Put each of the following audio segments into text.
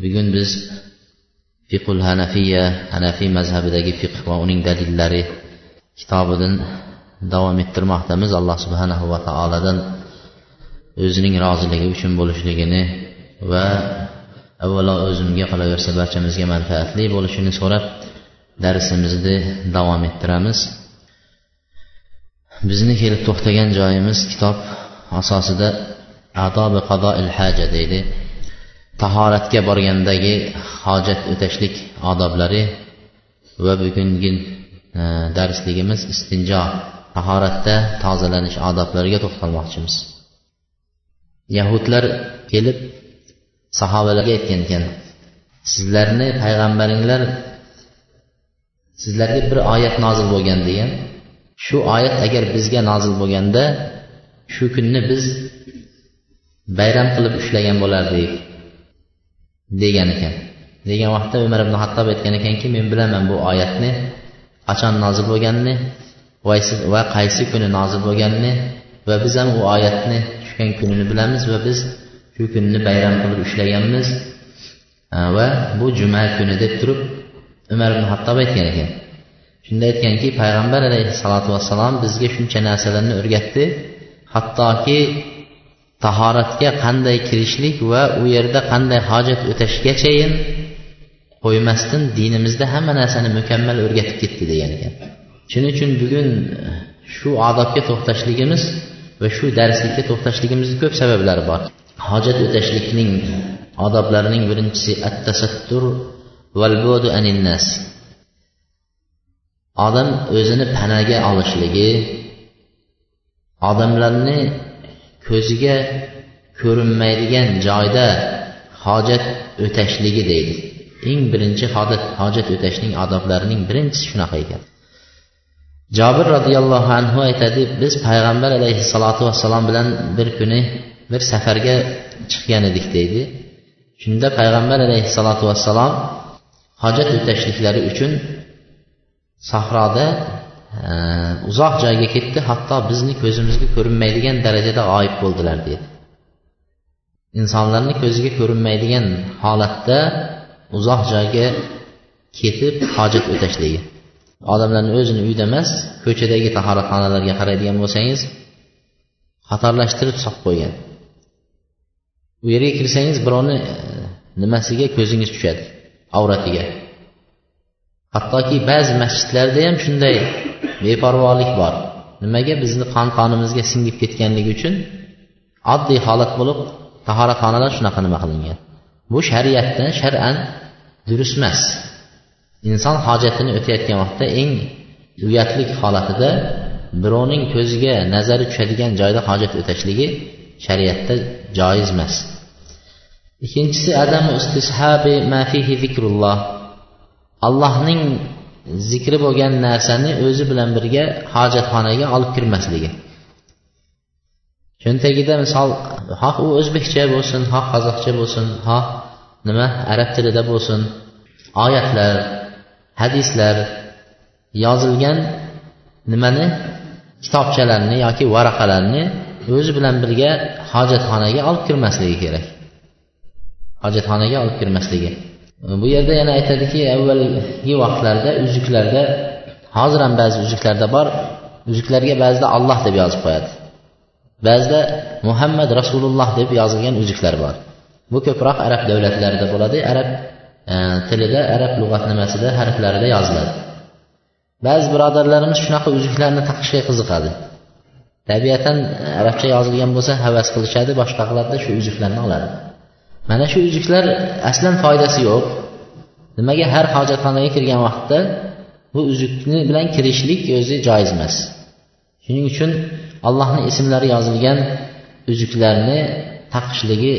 Bugun biz fiqul hanafiya hanafiy mazhabidagi fiqh va uning dalillari kitobidan davom ettirmoqdamiz. Alloh subhanahu va taolodan o'zining roziligi uchun bo'lishligini va avvalo o'zimga qolaversa barchamizga manfaatli bo'lishini so'rab darsimizni davom ettiramiz. Bizni kelib to'xtagan joyimiz kitob asosida adobi qadoil haja deydi. Tahoratga borgandagi hojat o'tashlik odoblari va bugungi e, darsligimiz istinjo tahoratda tozalanish odoblariga to'xtalmoqchimiz. Yahudlar kelib sahobalarga aytgan ekan sizlarni payg'ambaringlar sizlarga bir oyat nozil bo'lgan degan. Shu oyat agar bizga nozil bo'lganda shu kunni biz bayram qilib ushlagan bo'lardik. Degan ekan. Degan vaqtda umar ibn hattob aytgan ekanki men bilaman bu oyatni qachon nozil bo'lganini va qaysi kuni nozil bo'lganini va biz ham u oyatni tushgan kunini bilamiz va biz shu kunni bayram qilib ushlaganmiz va bu juma kuni deb turib umar ibn hattob aytgan ekan. Shunda aytganki payg'ambar alayhissalotu vassalom bizga shuncha narsalarni o'rgatdi. Hattoki tahoratga qanday kirishlik va u yerda qanday hojat o'tashgachayin qo'ymasdan dinimizda hamma narsani mukammal o'rgatib ketdi degan ekan. Shuning uchun bugun eh, shu odobga to'xtashligimiz va shu darslikka to'xtashligimizni ko'p sabablari bor. Hojat o'tashlikning odoblarining birinchisi at tasattur val budu anin odam o'zini panaga olishligi odamlarni ko'ziga ko'rinmaydigan joyda hojat o'tashligi deydi. Eng birinchi hojat o'tashning odoblarining birinchisi shunaqa ekan. Jobir roziyallohu anhu aytadi biz payg'ambar alayhissalotu vassalom bilan bir kuni bir safarga chiqqan edik deydi. Shunda payg'ambar alayhissalotu vassalom hojat o'tashliklari uchun sahroda uzoq joyga ketdi hatto bizni ko'zimizga ko'rinmaydigan darajada g'oyib bo'ldilar deydi. Insonlarni ko'ziga ko'rinmaydigan holatda uzoq joyga ketib hojat o'tashligi. Odamlarni o'zini uyida emas ko'chadagi tahoratxonalarga qaraydigan bo'lsangiz qatorlashtirib solib qo'ygan. U yerga kirsangiz birovni e, nimasiga ko'zingiz tushadi avratiga. Hattoki ba'zi masjidlarda ham shunday beparvolik bor. Nimaga bizni qon qonimizga singib ketganligi uchun oddiy holat bo'lib tahoratxonalar shunaqa nima qilingan? Bu shariatda shar'an durust emas. Inson hojatini o'tayotgan vaqtda eng uyatlik holatida birovning ko'ziga nazari tushadigan joyda hojat o'tashligi shariatda joiz emas. Ikkinchisi adam istishabi mafihi zikrulloh. Allohning zikri bo'lgan narsani o'zi bilan birga hojatxonaga olib kirmasligi. Cho'ntagida misol xoh u o'zbekcha bo'lsin xoh qozoqcha bo'lsin xoh nima arab tilida bo'lsin oyatlar hadislar yozilgan nimani kitobchalarni yoki varaqalarni o'zi bilan birga hojatxonaga olib kirmasligi kerak. Hojatxonaga olib kirmasligi. Bu yerda yana aytadiki avvalgi vaqtlarda uzuklarda hozir ham ba'zi uzuklarda bor uzuklarga ba'zida alloh deb yozib qo'yadi. Ba'zida muhammad rasululloh deb yozilgan uzuklar bor. Bu ko'proq arab davlatlarida bo'ladi arab e, tilida arab lug'atnomasida harflarida yoziladi. Ba'zi birodarlarimiz shunaqa uzuklarni taqishga qiziqadi. Tabiatan arabcha yozilgan bo'lsa havas qilishadi boshqa qiladida shu uzuklarni oladi. mana shu uzuklar aslan foydasi yo'q nimaga har hojatxonaga kirgan vaqtda bu uzukni bilan kirishlik o'zi joiz emas shuning uchun allohni ismlari yozilgan uzuklarni taqishligi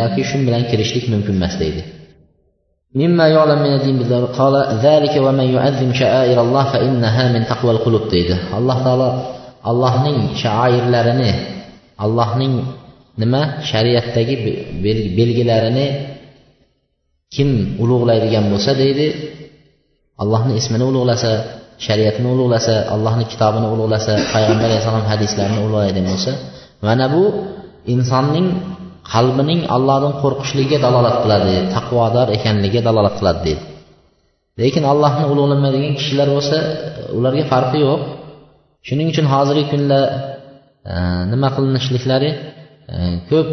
yoki shu bilan kirishlik mumkin emas deydi مما يعلم من الدين قال ذلك ومن يعظم شعائر الله فإنها من تقوى القلوب deydi alloh taolo allohning shaoirlarini allohning nima? Shariatdagi belgilarini kim ulug'laydigan bo'lsa deydi. Allohni ismini ulug'lasa shariatni ulug'lasa allohni kitobini ulug'lasa payg'ambar alayhissalom hadislarini ulug'laydigan bo'lsa mana bu insonning qalbining allohdan qo'rqishligiga dalolat qiladi taqvodor ekanligiga dalolat qiladi deydi. Lekin allohni ulug'lamaydigan kishilar bo'lsa ularga farqi yo'q. Shuning uchun hozirgi kunda e, nima qilinishliklari Э, ko'p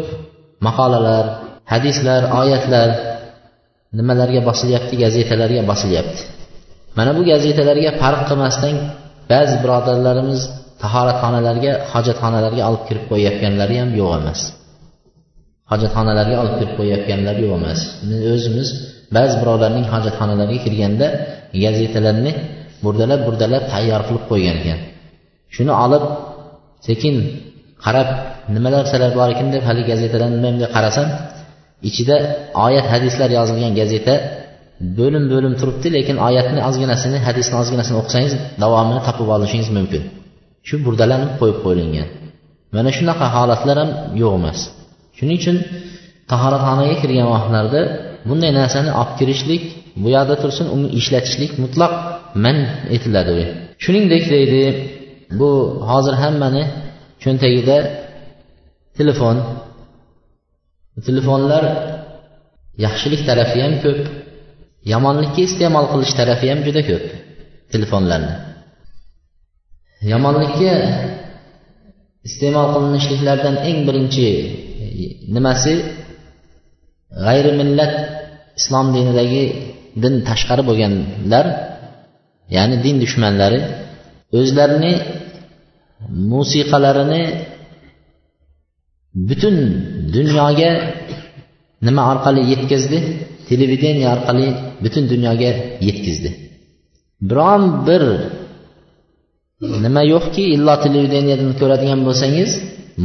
maqolalar hadislar oyatlar nimalarga bosilyapti gazetalarga bosilyapti mana bu gazetalarga farq qilmasdan ba'zi birodarlarimiz tahoratxonalarga hojatxonalarga olib kirib qo'yayotganlari ham yo'q emas. Hojatxonalarga olib kirib qo'yayotganlar yo'q emas. Biz o'zimiz ba'zi birovlarning hojatxonalariga kirganda gazetalarni burdalab burdalab tayyor qilib qo'ygan ekan. Shuni olib sekin qarab nimalar narsalar bor ekan deb haligi gazetadan nima deb qarasam ichida oyat hadislar yozilgan gazeta bo'lim bo'lim turibdi lekin oyatni ozginasini hadisni ozginasini o'qisangiz davomini topib olishingiz mumkin. Shu burdalanib qo'yib qo'yilgan. Mana shunaqa holatlar ham yo'q emas. Shuning uchun tahoratxonaga kirgan vaqtlarda bunday narsani olib kirishlik bu yoqda tursin uni ishlatishlik mutlaq man etiladi. Shuningdek deydi bu hozir hammani cho'ntagida telefon. Telefonlar yaxshilik tarafi ham ko'p. Yomonlikka iste'mol qilish tarafi ham juda ko'p telefonlarni. Yomonlikka iste'mol qilinishliklardan eng birinchi e, nimasi? G'ayri millat islom dinidagi din tashqari bo'lganlar ya'ni din dushmanlari o'zlarini musiqalarini butun dunyoga nima orqali yetkazdi? Televideniya orqali butun dunyoga yetkazdi. Biron bir nima yo'qki illo televideniyadan ko'radigan bo'lsangiz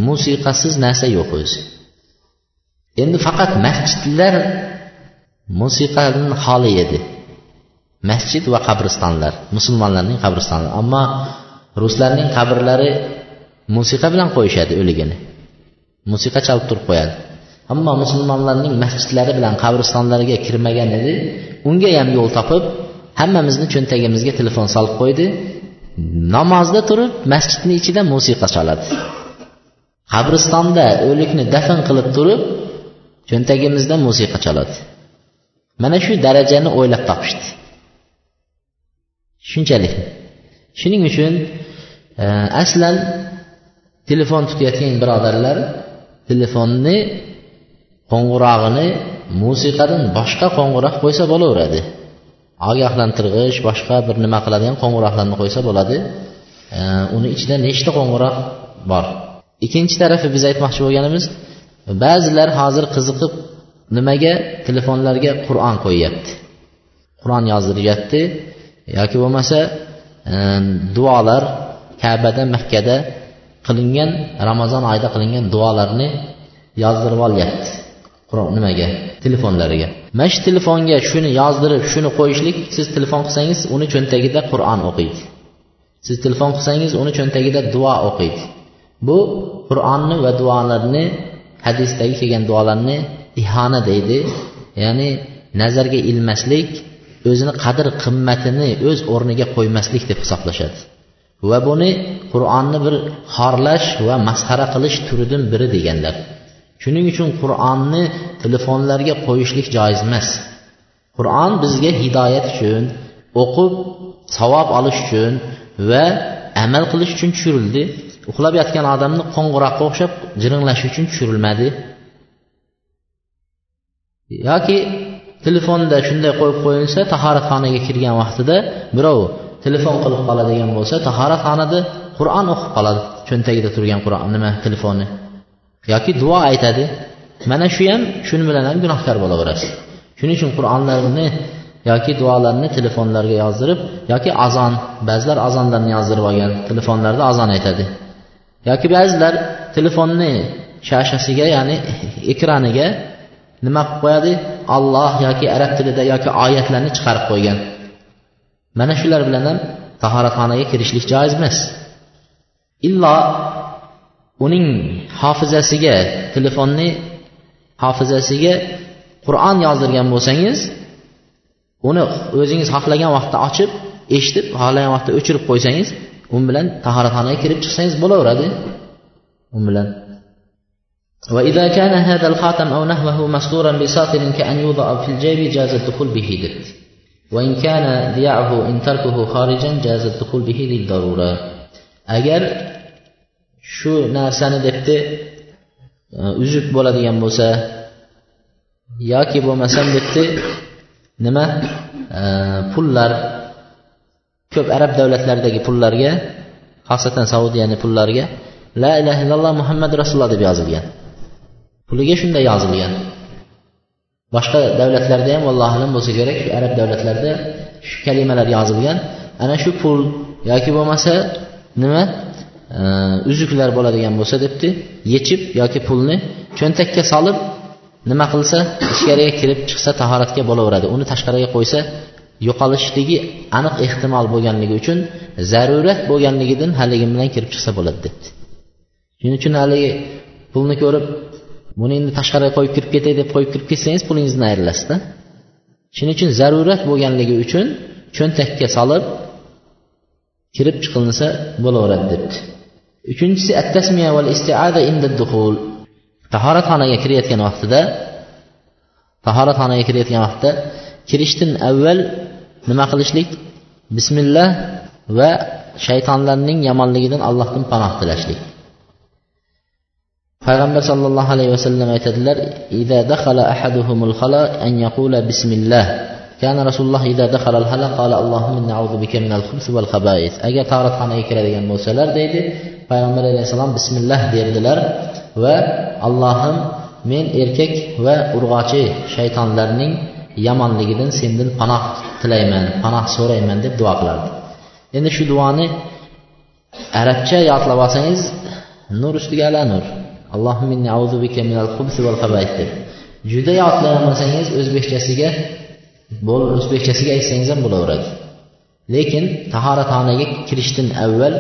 musiqasiz narsa yo'q o'zi. Endi faqat masjidlar musiqadan xoli edi. Masjid va qabristonlar musulmonlarning qabristonlari ammo ruslarning qabrlari musiqa bilan qo'yishadi o'ligini. Musiqa chalib turib qo'yadi. Ammo musulmonlarning masjidlari bilan qabristonlariga kirmagan edi unga ham yo'l topib hammamizni cho'ntagimizga telefon solib qo'ydi. Namozda turib masjidni ichida musiqa chaladi qabristonda o'likni dafn qilib turib cho'ntagimizda musiqa chaladi mana shu darajani o'ylab topishdi. Shunchalik. Shuning uchun e, aslan telefon tutayotgan birodarlar telefonni qo'ng'irog'ini musiqadan boshqa qo'ng'iroq qo'ysa bo'laveradi. Ogohlantirg'ich boshqa bir nima qiladigan qo'ng'iroqlarni qo'ysa bo'ladi. E, uni ichida nechta qo'ng'iroq bor? Ikkinchi tarafi biz aytmoqchi bo'lganimiz ba'zilar hozir qiziqib nimaga? Telefonlarga qur'on qo'yyapti. Qur'on yozdiryapti. Yoki bo'lmasa e, duolar kabada makkada qilingan ramazon oyida qilingan duolarni yozdirib olyapti. Nimaga? Telefonlariga. Mana shu telefonga shuni yozdirib shuni qo'yishlik siz telefon qilsangiz uni cho'ntagida qur'on o'qiydi. Siz telefon qilsangiz uni cho'ntagida duo o'qiydi. Bu qur'onni va duolarni hadisdagi kelgan duolarni ihona deydi. Ya'ni nazarga ilmaslik o'zini qadr qimmatini o'z o'rniga qo'ymaslik deb hisoblashadi. Va buni qur'onni bir xorlash va masxara qilish turidan biri deganlar. Shuning uchun qur'onni telefonlarga qo'yishlik joiz emas. Qur'on bizga hidoyat uchun o'qib savob olish uchun va amal qilish uchun tushirildi. Uxlab yotgan odamni qo'ng'iroqqa o'xshab jiringlash uchun tushirilmadi. Yoki telefonda shunday qo'yib qo'yilsa tahoratxonaga kirgan vaqtida birov telefon qilib qoladigan bo'lsa tahoratxonada qur'on o'qib qoladi. Cho'ntagida turgan qur'on nima telefonni? Yoki duo aytadi. Mana shu ham shuni bilan ham gunohkor bo'laverasiz. Shuning uchun qur'onlarni yoki duolarni telefonlarga yozdirib yoki azon ba'zilar azonlarni yozdirib olgan telefonlarda azon aytadi. Yoki ba'zilar telefonni shashasiga ya'ni ekraniga nima qilib qo'yadi? Olloh yoki arab tilida yoki oyatlarni chiqarib qo'ygan. mana shular bilan ham tahoratxonaga kirishlik joiz emas illo uning hofizasiga telefonni hofizasiga qur'on yozdirgan bo'lsangiz uni o'zingiz xohlagan vaqtda ochib eshitib xohlagan vaqtda o'chirib qo'ysangiz u bilan tahoratxonaga kirib chiqsangiz bo'laveradi u bilan وإذا كان هذا الخاتم أو نحوه مستورا بساطر كأن يوضع في الجيب جاز الدخول به دبت وإن كان ذياعه إن تركه خارجا جاز الدخول به للضرورة agar shu narsani debdi uzuk bo'ladigan bo'lsa yoki bo'lmasam debdi nima pullar ko'p arab davlatlaridagi pullarga xosatan saudiyani pullariga la ilaha illalloh muhammad rasululloh deb yozilgan puliga shunday yozilgan Boshqa davlatlarda ham allohu alam bo'lsa kerak shu arab davlatlarida shu kalimalar yozilgan. Ana shu pul yoki bo'lmasa nima e, uzuklar bo'ladigan bo'lsa debdi yechib yoki pulni cho'ntakka solib nima qilsa ichkariga kirib chiqsa tahoratga bo'laveradi. Uni tashqariga qo'ysa yo'qolishligi aniq ehtimol bo'lganligi uchun zarurat bo'lganligidan haligi bilan kirib chiqsa bo'ladi debdi. Shuning uchun haligi pulni ko'rib buni endi tashqariga qo'yib kirib ketay deb qo'yib kirib ketsangiz pulingizdan ayrilasizda shuning uchun zarurat bo'lganligi uchun cho'ntakka solib kirib chiqilinsa bo'laveradi debdi. Uchinchisi attasmiya val istiada inda duhul tahoratxonaga kirayotgan vaqtida tahoratxonaga kirayotgan vaqtda kirishdan avval nima qilishlik? Bismillah va shaytonlarning yomonligidan allohdan panoh tilashlik. payg'ambar sollallohu alayhi vasallam aytadilar ida dakhala ahaduhumul khala an yaqula bismillah. Kana rasululloh ida dakhala al hala qala allohumma na'udhu minal khubs khaba'is agar toratxonaga kiradigan bo'lsalar deydi payg'ambar alayhissalom bismillah derdilar va allohim men erkak va urg'ochi shaytonlarning yomonligidan sendan panoh tilayman panoh so'rayman deb duo qilardi. Endi shu duoni arabcha yodlab olsangiz nur ustiga ala nur. Allohim inni auzu bika minal xubsi val deb. Juda yodlamasangiz o'zbekchasiga bo'l o'zbekchasiga aytsangiz ham bo'laveradi. Lekin tahoratxonaga kirishdan avval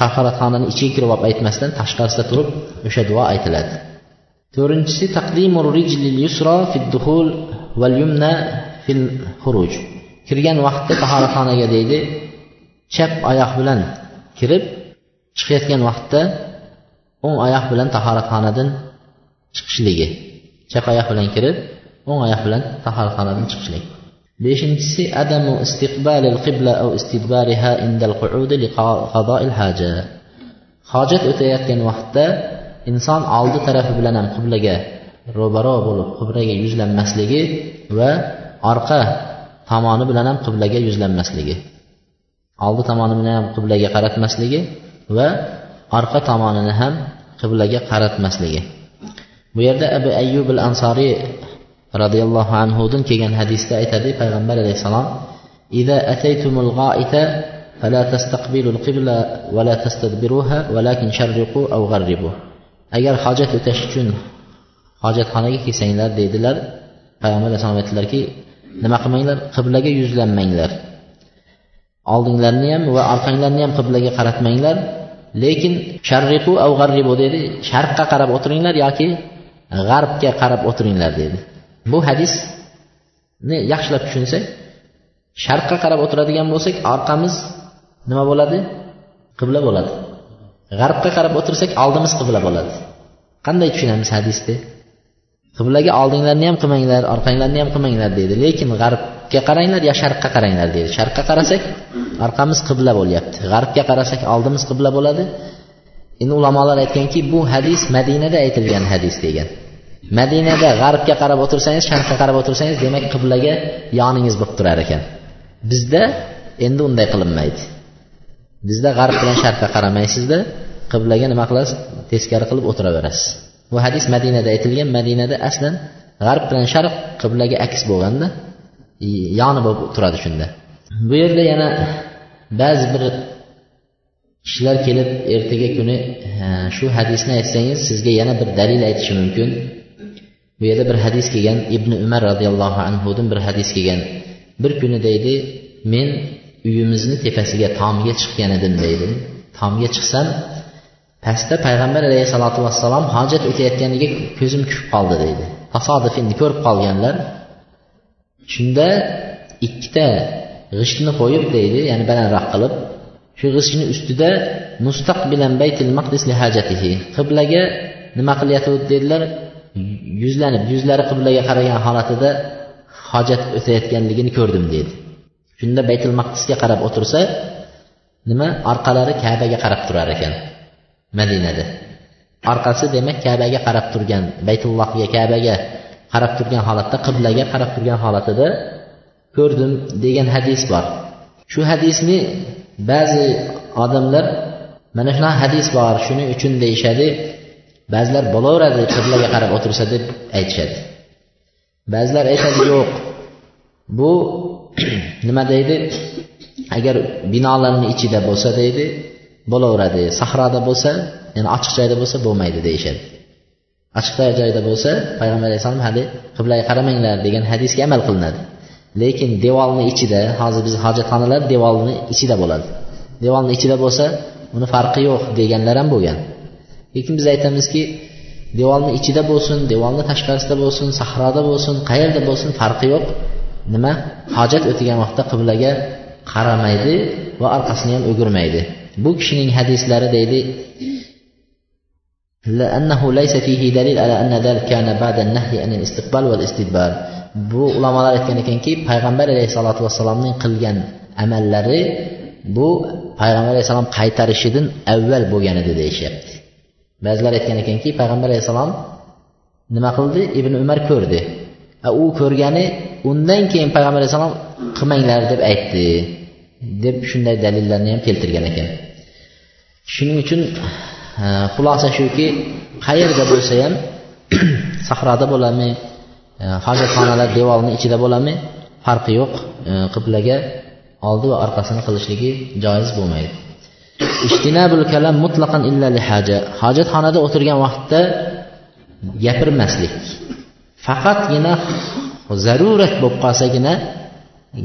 tahoratxonani ichiga kirib olib aytmasdan tashqarisida turib o'sha duo aytiladi. To'rtinchisi taqdimur rijlil yusro fid duhul val yumna fil xuruj. Kirgan vaqtda tahoratxonaga deydi chap oyoq bilan kirib chiqayotgan vaqtda o'ng oyoq bilan tahoratxonadan chiqishligi. Chap oyoq bilan kirib o'ng oyoq bilan tahoratxonadan chiqishlik. Beshinchisi adamu istiqbalil qibla au istidbariha indal qu'udi liqada'il haja. Hojat o'tayotgan vaqtda inson oldi tarafi bilan ham qiblaga ro'baro bo'lib qiblaga yuzlanmasligi va orqa tomoni bilan ham qiblaga yuzlanmasligi oldi tomoni bilan ham qiblaga qaratmasligi va orqa tomonini ham qiblaga qaratmasligi bu yerda abu ayyub al ansoriy roziyallohu anhudan kelgan hadisda aytadi payg'ambar alayhissalom إذا أتيتم الغائط فلا تستقبلوا القبلة ولا تستدبروها ولكن شرقوا أو غربوا agar hojat o'tash uchun hojatxonaga kelsanglar deydilar payg'ambar alayhissalom aytdilarki nima qilmanglar qiblaga yuzlanmanglar oldinglarni ham va orqanglarni ham qiblaga qaratmanglar Lekin sharriqu av g'arribu dedi sharqqa qarab o'tiringlar yoki g'arbga qarab o'tiringlar dedi. Bu hadisni yaxshilab tushunsak sharqqa qarab o'tiradigan bo'lsak orqamiz nima bo'ladi? Qibla bo'ladi. G'arbga qarab o'tirsak oldimiz qibla bo'ladi. Qanday tushunamiz hadisni? Qiblaga oldinglarni ham qilmanglar orqanglarni ham qilmanglar deydi lekin g'arb g'arbga qaranglar yo sharqqa qaranglar deydi. Sharqqa qarasak orqamiz qibla bo'lyapti. G'arbga qarasak oldimiz qibla bo'ladi. Endi ulamolar aytganki bu hadis madinada aytilgan hadis degan. Madinada g'arbga qarab o'tirsangiz sharqqa qarab o'tirsangiz demak qiblaga yoningiz bo'lib turar ekan. Bizda endi unday qilinmaydi. Bizda g'arb bilan sharqqa qaramaysizda qiblaga nima qilasiz? Teskari qilib o'tiraverasiz. Bu hadis madinada aytilgan. Madinada aslan g'arb bilan sharq qiblaga aks bo'lganda yoni bo'lib turadi shunda. Bu yerda yana ba'zi bir kishilar kelib ertaga kuni shu hadisni aytsangiz sizga yana bir dalil aytishi mumkin. Bu yerda bir hadis kelgan ibn umar roziyallohu anhudan bir hadis kelgan. Bir kuni deydi men uyimizni tepasiga tomga chiqqan edim deydi. Tomga chiqsam pastda payg'ambar alayhissalotu vassalom hojat o'tayotganiga ko'zim tushib qoldi deydi. Tasodifini ko'rib qolganlar shunda ikkita g'ishtni qo'yib deydi ya'ni balandroq qilib shu g'ishtni ustida mustaqbilan baytil maqdis li hajatihi. Qiblaga nima qilyotgandi dedilar? Yuzlanib yuzlari qiblaga qaragan holatida hojat o'tayotganligini ko'rdim deydi shunda baytul maqdisga qarab o'tirsa nima? Orqalari kabaga qarab turar ekan madinada. Orqasi demak kabaga qarab turgan baytullohga kabaga qarab turgan holatda qiblaga qarab turgan holatida ko'rdim degan hadis bor. Shu hadisni ba'zi odamlar mana shunaqa hadis bor shuning uchun deyishadi ba'zilar bo'laveradi qiblaga qarab o'tirsa deb aytishadi. Ba'zilar aytadi yo'q bu nima deydi agar binolarni ichida bo'lsa deydi bo'laveradi sahroda bo'lsa ya'ni ochiq joyda bo'lsa bo'lmaydi deyishadi. Ochiq joyda bo'lsa payg'ambar alayhissalom hali qiblaga qaramanglar degan hadisga amal qilinadi. Lekin devorni ichida hozir biz hojatxonalar devorni ichida bo'ladi. Devorni ichida bo'lsa uni farqi yo'q deganlar ham bo'lgan. Lekin biz aytamizki devorni ichida bo'lsin devorni tashqarisida bo'lsin sahroda bo'lsin qayerda bo'lsin farqi yo'q. Nima? Hojat o'tgan vaqtda qiblaga qaramaydi va orqasini ham o'girmaydi. Bu kishining hadislari deydi لأنه ليس فيه دليل على أن ذلك كان بعد النهي عن الاستقبال والاستدبار bu ulamolar aytgan ekanki payg'ambar alayhissalotu vassalomning qilgan amallari bu payg'ambar alayhissalom qaytarishidan avval bo'lgan edi deyishyapti ba'zilar aytgan ekanki payg'ambar alayhissalom nima qildi ibn umar ko'rdi u ko'rgani undan keyin payg'ambar alayhissalom qilmanglar deb aytdi deb shunday dalillarni ham keltirgan ekan shuning uchun xulosa shuki qayerda bo'lsa ham sahroda bo'ladimi e, hojatxonalar devorni ichida bo'ladimi farqi yo'q. E, qiblaga oldi va orqasini qilishligi joiz bo'lmaydi. Ishtinabul kalam mutlaqan illa li haja. Hojatxonada o'tirgan vaqtda gapirmaslik. Faqatgina zarurat bo'lib qolsagina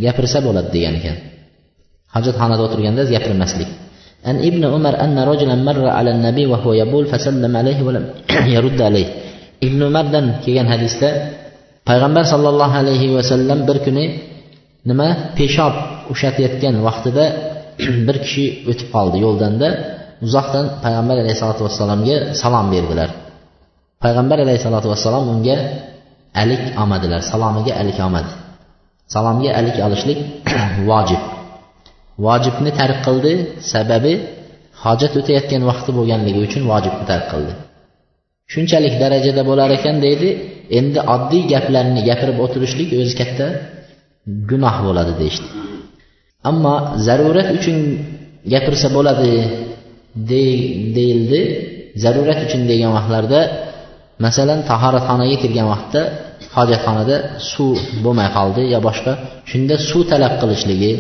gapirsa bo'ladi degan ekan. Hojatxonada o'tirganda gapirmaslik. عن ابن عمر أن رجلا مر على النبي وهو يبول فسلم عليه ولم يرد عليه ابن عمرdan kelgan hadisda payg'ambar sollallohu alayhi vasallam bir kuni nima peshob ushlatayotgan vaqtida bir kishi o'tib qoldi yo'ldanda uzoqdan payg'ambar alayhisalotu vassalomga salom berdilar payg'ambar alayhisalotu vassalom unga alik olmadilar salomiga alik olmadi salomga alik olishlik vojib Vojibni tark qildi sababi hojat o'tayotgan vaqti bo'lganligi uchun vojibni tark qildi. Shunchalik darajada bo'lar ekan deydi endi oddiy gaplarni gapirib o'tirishlik o'zi katta gunoh bo'ladi deyishdi. Ammo zarurat uchun gapirsa bo'ladi deyildi. Zarurat uchun degan vaqtlarda masalan tahoratxonaga kirgan vaqtda hojatxonada suv bo'lmay qoldi yo boshqa shunda suv talab qilishligi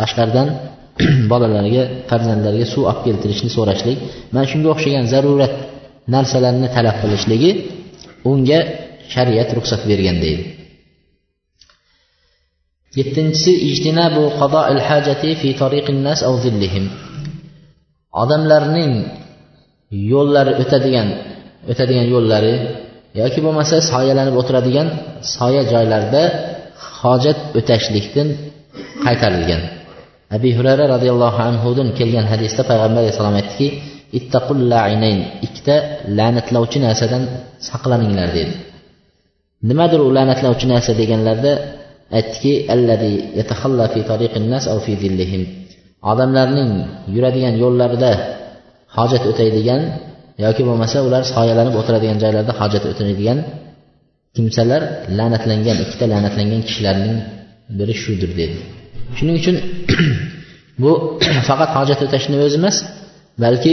tashqaridan bolalarga farzandlarga suv olib keltirishni so'rashlik mana shunga o'xshagan zarurat narsalarni talab qilishligi unga shariat ruxsat bergan deydi. Yettinchisi ijtinabu qadoil hajati fi tariqin nas aw zillihim. Odamlarning yo'llari o'tadigan o'tadigan yo'llari yoki bo'lmasa soyalanib o'tiradigan soya joylarda hojat o'tashlikdan qaytarilgan. Abi hurayra roziyallohu anhudan kelgan hadisda payg'ambar alayhissalom aytdiki ittaqul lainayn ikkita la'natlovchi narsadan saqlaninglar dedi. Nimadir u la'natlovchi narsa deganlarda aytdiki allazi yatahalla fi tariqin nas aw fi zillihim. Odamlarning yuradigan yo'llarida hojat o'taydigan yoki bo'lmasa ular soyalanib o'tiradigan joylarda hojat o'taydigan kimsalar la'natlangan ikkita la'natlangan kishilarning biri shudir dedi. Shuning uchun bu faqat hojat o'tashni o'zi emas balki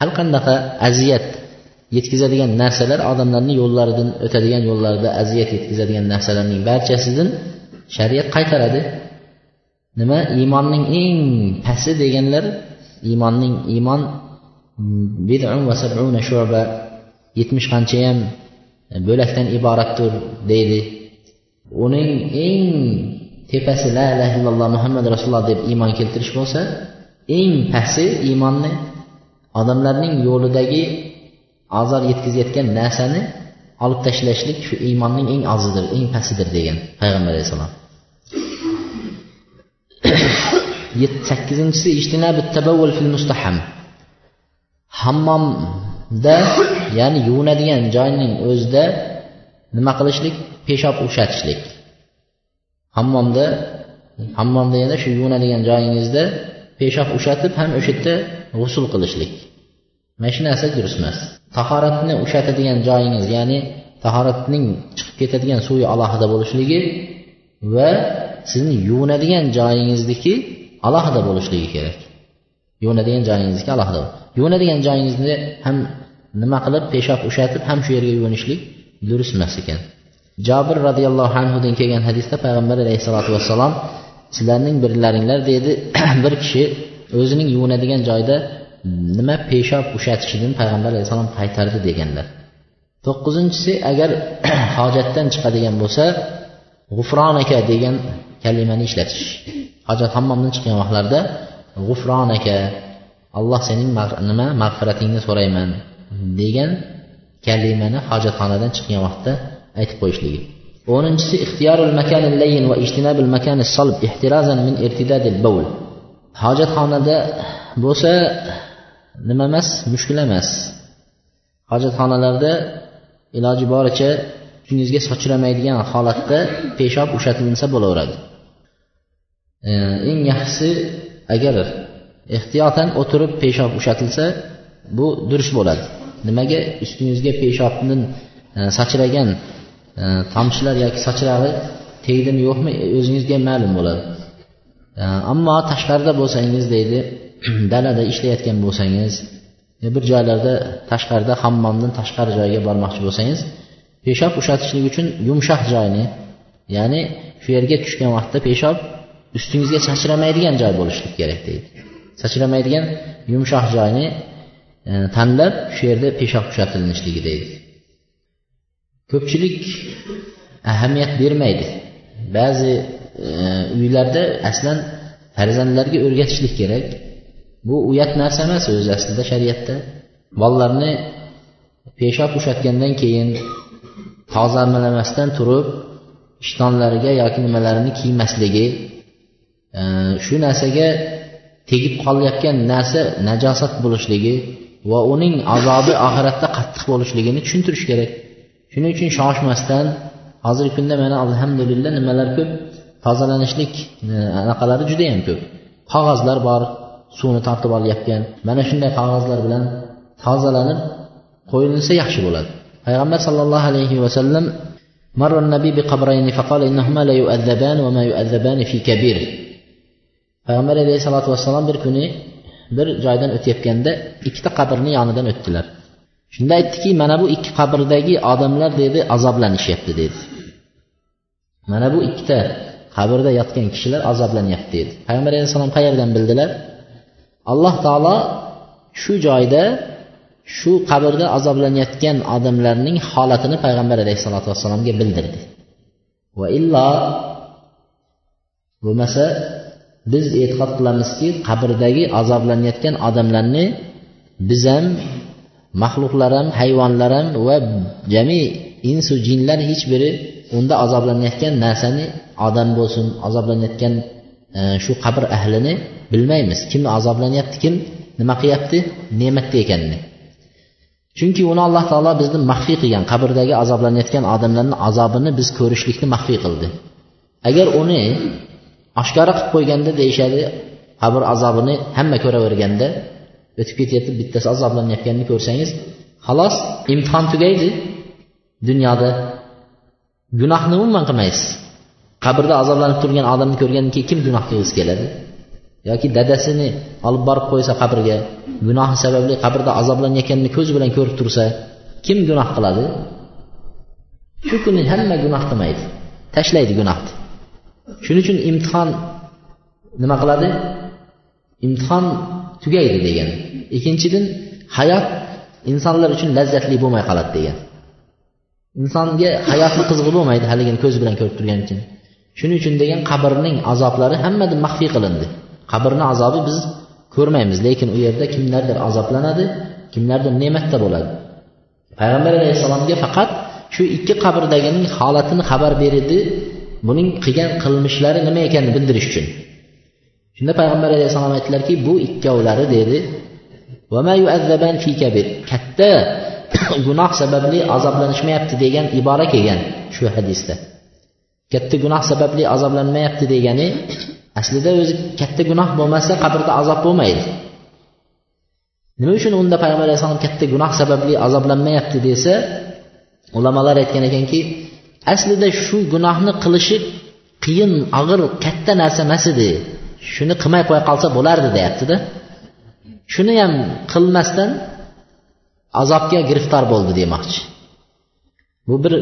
har qanaqa aziyat yetkazadigan narsalar odamlarni yo'llaridan o'tadigan yo'llarida aziyat yetkazadigan narsalarning barchasidan shariat qaytaradi. Nima? Iymonning eng pasti deganlar iymonning iymon bid'un va sab'una shu'ba yetmish qanchayam bo'lakdan iboratdir deydi. Uning eng tepasi la ilaha illalloh muhammad rasululloh deb iymon keltirish bo'lsa eng pasti iymonni odamlarning yo'lidagi ozor yetkazayotgan narsani olib tashlashlik shu iymonning eng ozidir eng pastidir degan payg'ambar alayhissalom. Sakkizinchisi fil mustaham. Hammomda ya'ni yuvinadigan joyning o'zida nima qilishlik? Peshob ushatishlik hammomda hammomda yana shu yuvinadigan joyingizda peshob ushatib ham o'sha yerda g'usul qilishlik. Mana shu narsa durust emas. Tahoratni ushatadigan joyingiz ya'ni tahoratning chiqib ketadigan suvi alohida bo'lishligi va sizni yuvinadigan joyingizniki alohida bo'lishligi kerak. Yuvinadigan joyingizniki alohida yuvinadigan joyingizni ham nima qilib peshob ushatib ham shu yerga yuvinishlik durust emas ekan. Jobir roziyallohu anhudan kelgan hadisda payg'ambar alayhissalotu vassalom sizlarning birlaringlar deydi bir kishi o'zining yuvinadigan joyda nima peshob ushatishidan payg'ambar alayhissalom qaytardi? deganlar. To'qqizinchisi agar hojatdan chiqadigan bo'lsa g'ufronaka degan kalimani ishlatish. Hojat hammomdan chiqqan vaqtlarda g'ufronaka alloh sening nima mag'firatingni so'rayman degan kalimani hojatxonadan chiqqan vaqtda aytib qo'yishligi. O'ninchisi ixtiyorul makanil layin va ijtinabil makani solb ihtirazan min irtidadil bawl. Hojatxonada bo'lsa nima emas mushkul emas. Hojatxonalarda iloji boricha ustingizga sochramaydigan holatda peshob ushlatilinsa bo'laveradi. E, eng yaxshisi agar ehtiyotan o'tirib peshob ushlatilsa bu durust bo'ladi. Nimaga ustingizga peshobni e, sachragan e, tomchilar yoki sachrag'i tegdimi yo'qmi e, o'zingizga ma'lum bo'ladi. Ammo tashqarida bo'lsangiz deydi dalada ishlayotgan bo'lsangiz e, bir joylarda tashqarida hammomdan tashqari joyga bormoqchi bo'lsangiz peshob ushlatishlik uchun yumshoq joyni ya'ni shu yerga tushgan vaqtda peshob ustingizga sachramaydigan joy bo'lishlik kerak deydi. Sachramaydigan yumshoq joyni e, tanlab shu yerda peshob ushlatilishligi deydi. Ko'pchilik ahamiyat bermaydi. Ba'zi e, uylarda aslan farzandlarga o'rgatishlik kerak. Bu uyat narsa emas o'zi aslida shariatda. Bolalarni peshob ushatgandan keyin tozalamasdan turib ishtonlariga yoki nimalarini kiymasligi e, shu narsaga tegib qolayotgan narsa najosat bo'lishligi va uning azobi oxiratda qattiq bo'lishligini tushuntirish kerak. shuning uchun shoshmasdan hozirgi kunda mana alhamdulillah nimalar ko'p tozalanishlik e, anaqalari judayam ko'p qog'ozlar bor suvni tortib olyapgan mana shunday qog'ozlar bilan tozalanib qo'yilsa yaxshi bo'ladi payg'ambar sollallohu alayhi vasallam مر النبي بقبرين فقال إنهما لا يؤذبان وما يؤذبان في كبير payg'ambar alayhissalotu vassalom bir kuni bir joydan o'tayotganda ikkita qabrni yonidan o'tdilar shunda aytdiki mana bu ikki qabrdagi odamlar dedi azoblanishyapti dedi. Mana bu ikkita qabrda yotgan kishilar azoblanyapti dedi. Payg'ambar alayhissalom qayerdan bildilar? Alloh taolo shu joyda shu qabrda azoblanayotgan odamlarning holatini payg'ambar alayhissalotu vassalomga bildirdi. Va illo bo'lmasa biz e'tiqod qilamizki qabrdagi azoblanayotgan odamlarni biz ham maxluqlar ham hayvonlar ham va jami insu jinlar hech biri unda azoblanayotgan narsani odam bo'lsin azoblanayotgan e, shu qabr ahlini bilmaymiz. Kim azoblanyapti kim nima qilyapti ne'matda ekanini chunki uni alloh taolo bizni maxfiy qilgan qabrdagi azoblanayotgan odamlarni azobini biz ko'rishlikni maxfiy qildi. Agar uni oshkora qilib qo'yganda deyishadi qabr azobini hamma ko'raverganda o'tib ketayotib bittasi azoblanayotganini ko'rsangiz xolos imtihon tugaydi. Dunyoda gunohni umuman qilmaysiz. Qabrda azoblanib turgan odamni ko'rgandan keyin kim gunoh qilgisi keladi? Yoki dadasini olib borib qo'ysa qabrga gunohi sababli qabrda azoblanayotganini ko'zi bilan ko'rib tursa kim gunoh qiladi? Shu kuni hamma gunoh qilmaydi tashlaydi gunohni. Shuning uchun imtihon nima qiladi? Imtihon tugaydi degan ikkinchidan hayot insonlar uchun lazzatli bo'lmay qoladi degan. Insonga hayotni qizig'i bo'lmaydi haligini ko'z bilan ko'rib turgani uchun. Shuning uchun degan qabrning azoblari hammada maxfiy qilindi. Qabrni azobi biz ko'rmaymiz lekin u yerda kimlardir azoblanadi kimlardir ne'matda bo'ladi. Payg'ambar alayhissalomga faqat shu ikki qabrdagining holatini xabar berdi buning qilgan qilmishlari nima ekanini bildirish uchun. Shunda payg'ambar alayhissalom aytdilarki bu ikkovlari dedi katta gunoh sababli azoblanishmayapti degan ibora kelgan shu hadisda. Katta gunoh sababli azoblanmayapti degani aslida o'zi katta gunoh bo'lmasa qabrda azob bo'lmaydi. Nima uchun unda payg'ambar alayhissalom katta gunoh sababli azoblanmayapti desa ulamolar aytgan ekanki aslida shu gunohni qilishi qiyin og'ir katta narsa emas edi. Shuni qilmay qo'ya qolsa bo'lardi deyaptida. Shuni ham qilmasdan azobga giriftor bo'ldi demoqchi. Bu bir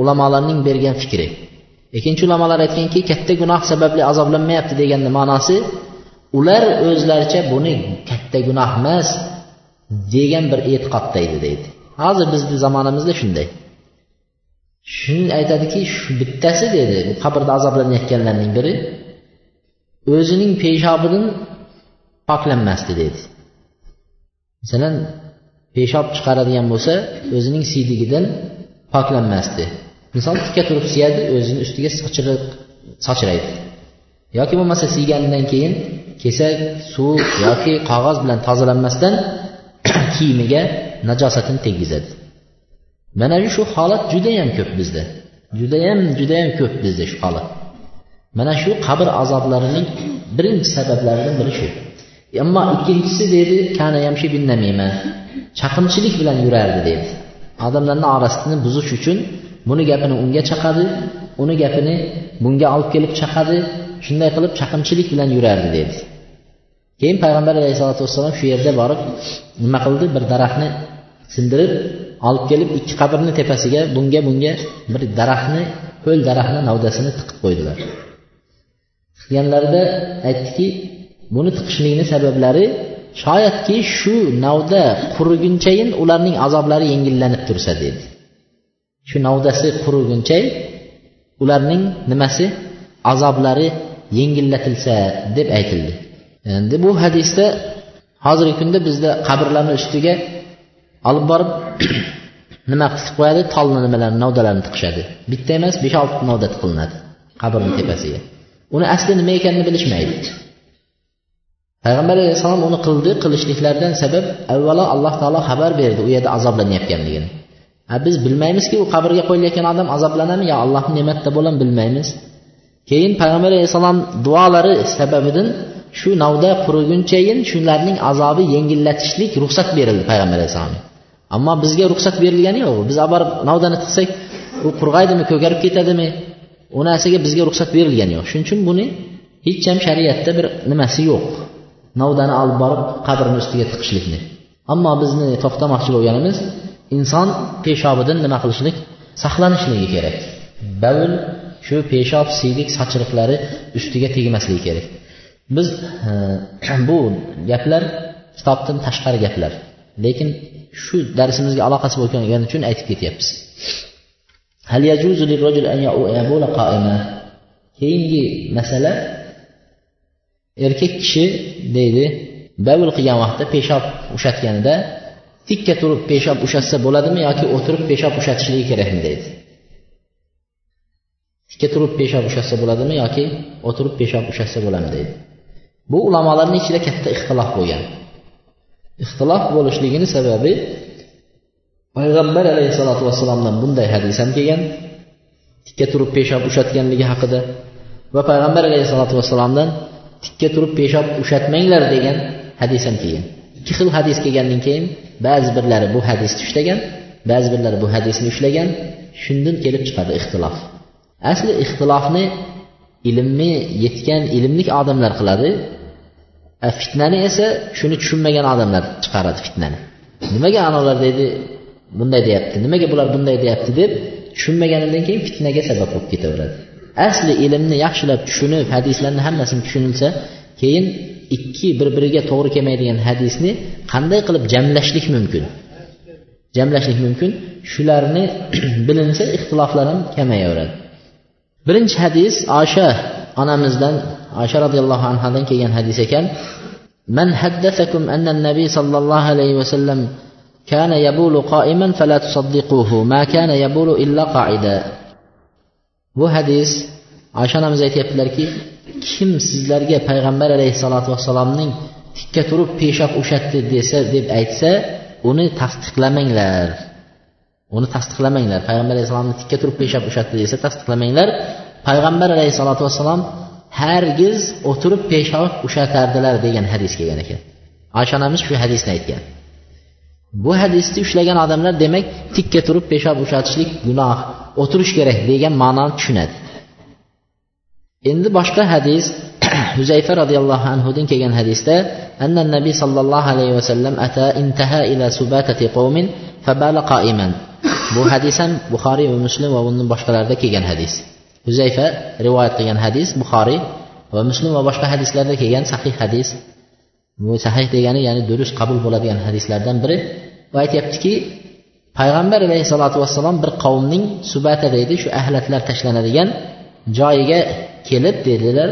ulamolarning bergan fikri. Ikkinchi ulamolar aytganki katta gunoh sababli azoblanmayapti deganni ma'nosi ular o'zlaricha buni katta gunoh emas degan bir e'tiqodda edi deydi. Hozir bizni zamonamizda shunday. Shuni aytadiki shu bittasi dedi bu qabrda azoblanayotganlarning biri o'zining peshobidan poklanmasdi dedi. Masalan peshob chiqaradigan bo'lsa o'zining siyligidan poklanmasdi. Inson tikka turib siyadi o'zini ustiga sochiriq sachraydi yoki bo'lmasa siyganidan keyin kesak suv yoki qog'oz bilan tozalanmasdan kiyimiga najosatini tegizadi mana shu holat judayam ko'p bizda. Judayam judayam ko'p bizda shu holat. Mana shu qabr azoblarining birinchi sabablaridan biri shu. Ammo ikkinchisi deydi kana yamshi namima chaqimchilik bilan yurardi deydi odamlarni orasini buzish uchun buni gapini unga chaqadi uni gapini bunga olib kelib chaqadi shunday qilib chaqimchilik bilan yurardi deydi keyin payg'ambar alayhisalotu vassalom shu yerda borib nima qildi? Bir daraxtni sindirib olib kelib ikki qabrni tepasiga bunga bunga bir daraxtni ho'l daraxtni navdasini tiqib qo'ydilar. Tiqganlarida aytdiki buni tiqishlikni sabablari shoyatki shu navda qurigunchayin ularning azoblari yengillanib tursa dedi. Shu navdasi quriguncha ularning nimasi? Azoblari yengillatilsa deb aytildi. Endi bu hadisda hozirgi kunda bizda qabrlarni ustiga olib borib nima qilib qo'yadi? Tolni nimalarni navdalarni tiqishadi. Bitta emas besh olti navda tiqilinadi qabrni tepasiga. Uni asli nima ekanini bilishmaydi. Payg'ambar alayhissalom uni qildi qilishliklaridan sabab avvalo alloh taolo xabar berdi u yerda azoblanayotganligini biz bilmaymizki u qabrga qo'yilayotgan odam azoblanadimi yo allohni ne'matida bo'ladimi bilmaymiz? Keyin payg'ambar alayhissalom duolari sababidan shu navda qurigunchayin shularning azobi yengillatishlik ruxsat berildi payg'ambar alayhissalomga ammo bizga ruxsat berilgani yo'q. Biz olib borib navdani tiqsak u qurg'aydimi ko'karib ketadimi? U narsaga bizga ruxsat berilgani yo'q. Shuning uchun buni hech ham shariatda bir nimasi yo'q. Novdani olib borib qabrni ustiga tiqishlikni. Ammo bizni to'xtamoqchi bo'lganimiz inson peshobidan nima qilishlik? Saqlanishligi kerak. Bavul shu peshob siydik sochiliqlari ustiga tegmasligi kerak. Biz e, bu gaplar kitobdan tashqari gaplar. Lekin shu darsimizga aloqasi bo'lgani uchun aytib ketyapmiz. Keyingi masala erkak kishi deydi davul qilgan vaqtda peshob ushatganida tikka turib peshob ushatsa bo'ladimi yoki o'tirib peshob ushatishligi kerakmi deydi. Tikka turib peshob ushatsa bo'ladimi yoki o'tirib peshob ushatsa bo'ladimi deydi. Bu ulamolarni ichida katta ixtilof bo'lgan. Ixtilof bo'lishligini sababi payg'ambar alayhissalotu vassalomdan bunday hadis ham kelgan. Tikka turib peshob ushatganligi haqida va payg'ambar alayhissalotu vassalomdan tikka turib peshob ushatmanglar degan hadis ham kelgan. Ikki xil hadis kelgandan keyin ba'zi birlari bu hadisni ushlagan ba'zi birlari bu hadisni ushlagan shundan kelib chiqadi ixtilof. Asli ixtilofni ilmni yetgan ilmlik odamlar qiladi fitnani esa shuni tushunmagan odamlar chiqaradi fitnani. Nimaga anavlar deydi bunday deyapti nimaga bular bunday deyapti deb tushunmaganidan keyin fitnaga sabab bo'lib ketaveradi. asli ilmni yaxshilab tushunib hadislarni hammasini tushunilsa keyin ikki bir biriga to'g'ri kelmaydigan hadisni qanday qilib jamlashlik mumkin jamlashlik mumkin shularni bilinsa ixtiloflar ham kamayaveradi birinchi hadis osha onamizdan osha roziyallohu anhudan kelgan hadis ekan من حدثكم أن النبي صلى الله عليه وسلم كان يبول قائما فلا تصدقوه ما كان يبول إلا قاعدا bu hadis oysha onamiz aytyaptilarki kim sizlarga payg'ambar alayhissalotu vassalomning tikka turib peshob ushatdi desa deb aytsa uni tasdiqlamanglar. Uni tasdiqlamanglar. Payg'ambar alayhissalomni tikka turib peshob ushatdi desa tasdiqlamanglar. Payg'ambar alayhissalotu vassalom hargiz o'tirib peshob ushatardilar degan hadis kelgan ekan. Oysha onamiz shu hadisni aytgan. Bu hadisni ushlagan odamlar demak tikka turib peshob ushatishlik gunoh. O'tirish kerak degan ma'noni tushunadi. Endi boshqa hadis huzayfa roziyallohu anhudan kelgan hadisda anna nabiy sollallohu alayhi vasallam ata intaha ila subatati qawmin fabala qaiman. Bu hadis ham buxoriy va muslim va undan boshqalarida kelgan hadis. Huzayfa rivoyat qilgan hadis buxoriy va muslim va boshqa hadislarda kelgan sahih hadis. Bu sahih degani ya'ni durust qabul bo'ladigan hadislardan biri. Va aytyaptiki payg'ambar alayhissalotu vassalom bir qavmning subata deydi shu ahlatlar tashlanadigan joyiga kelib dedilar.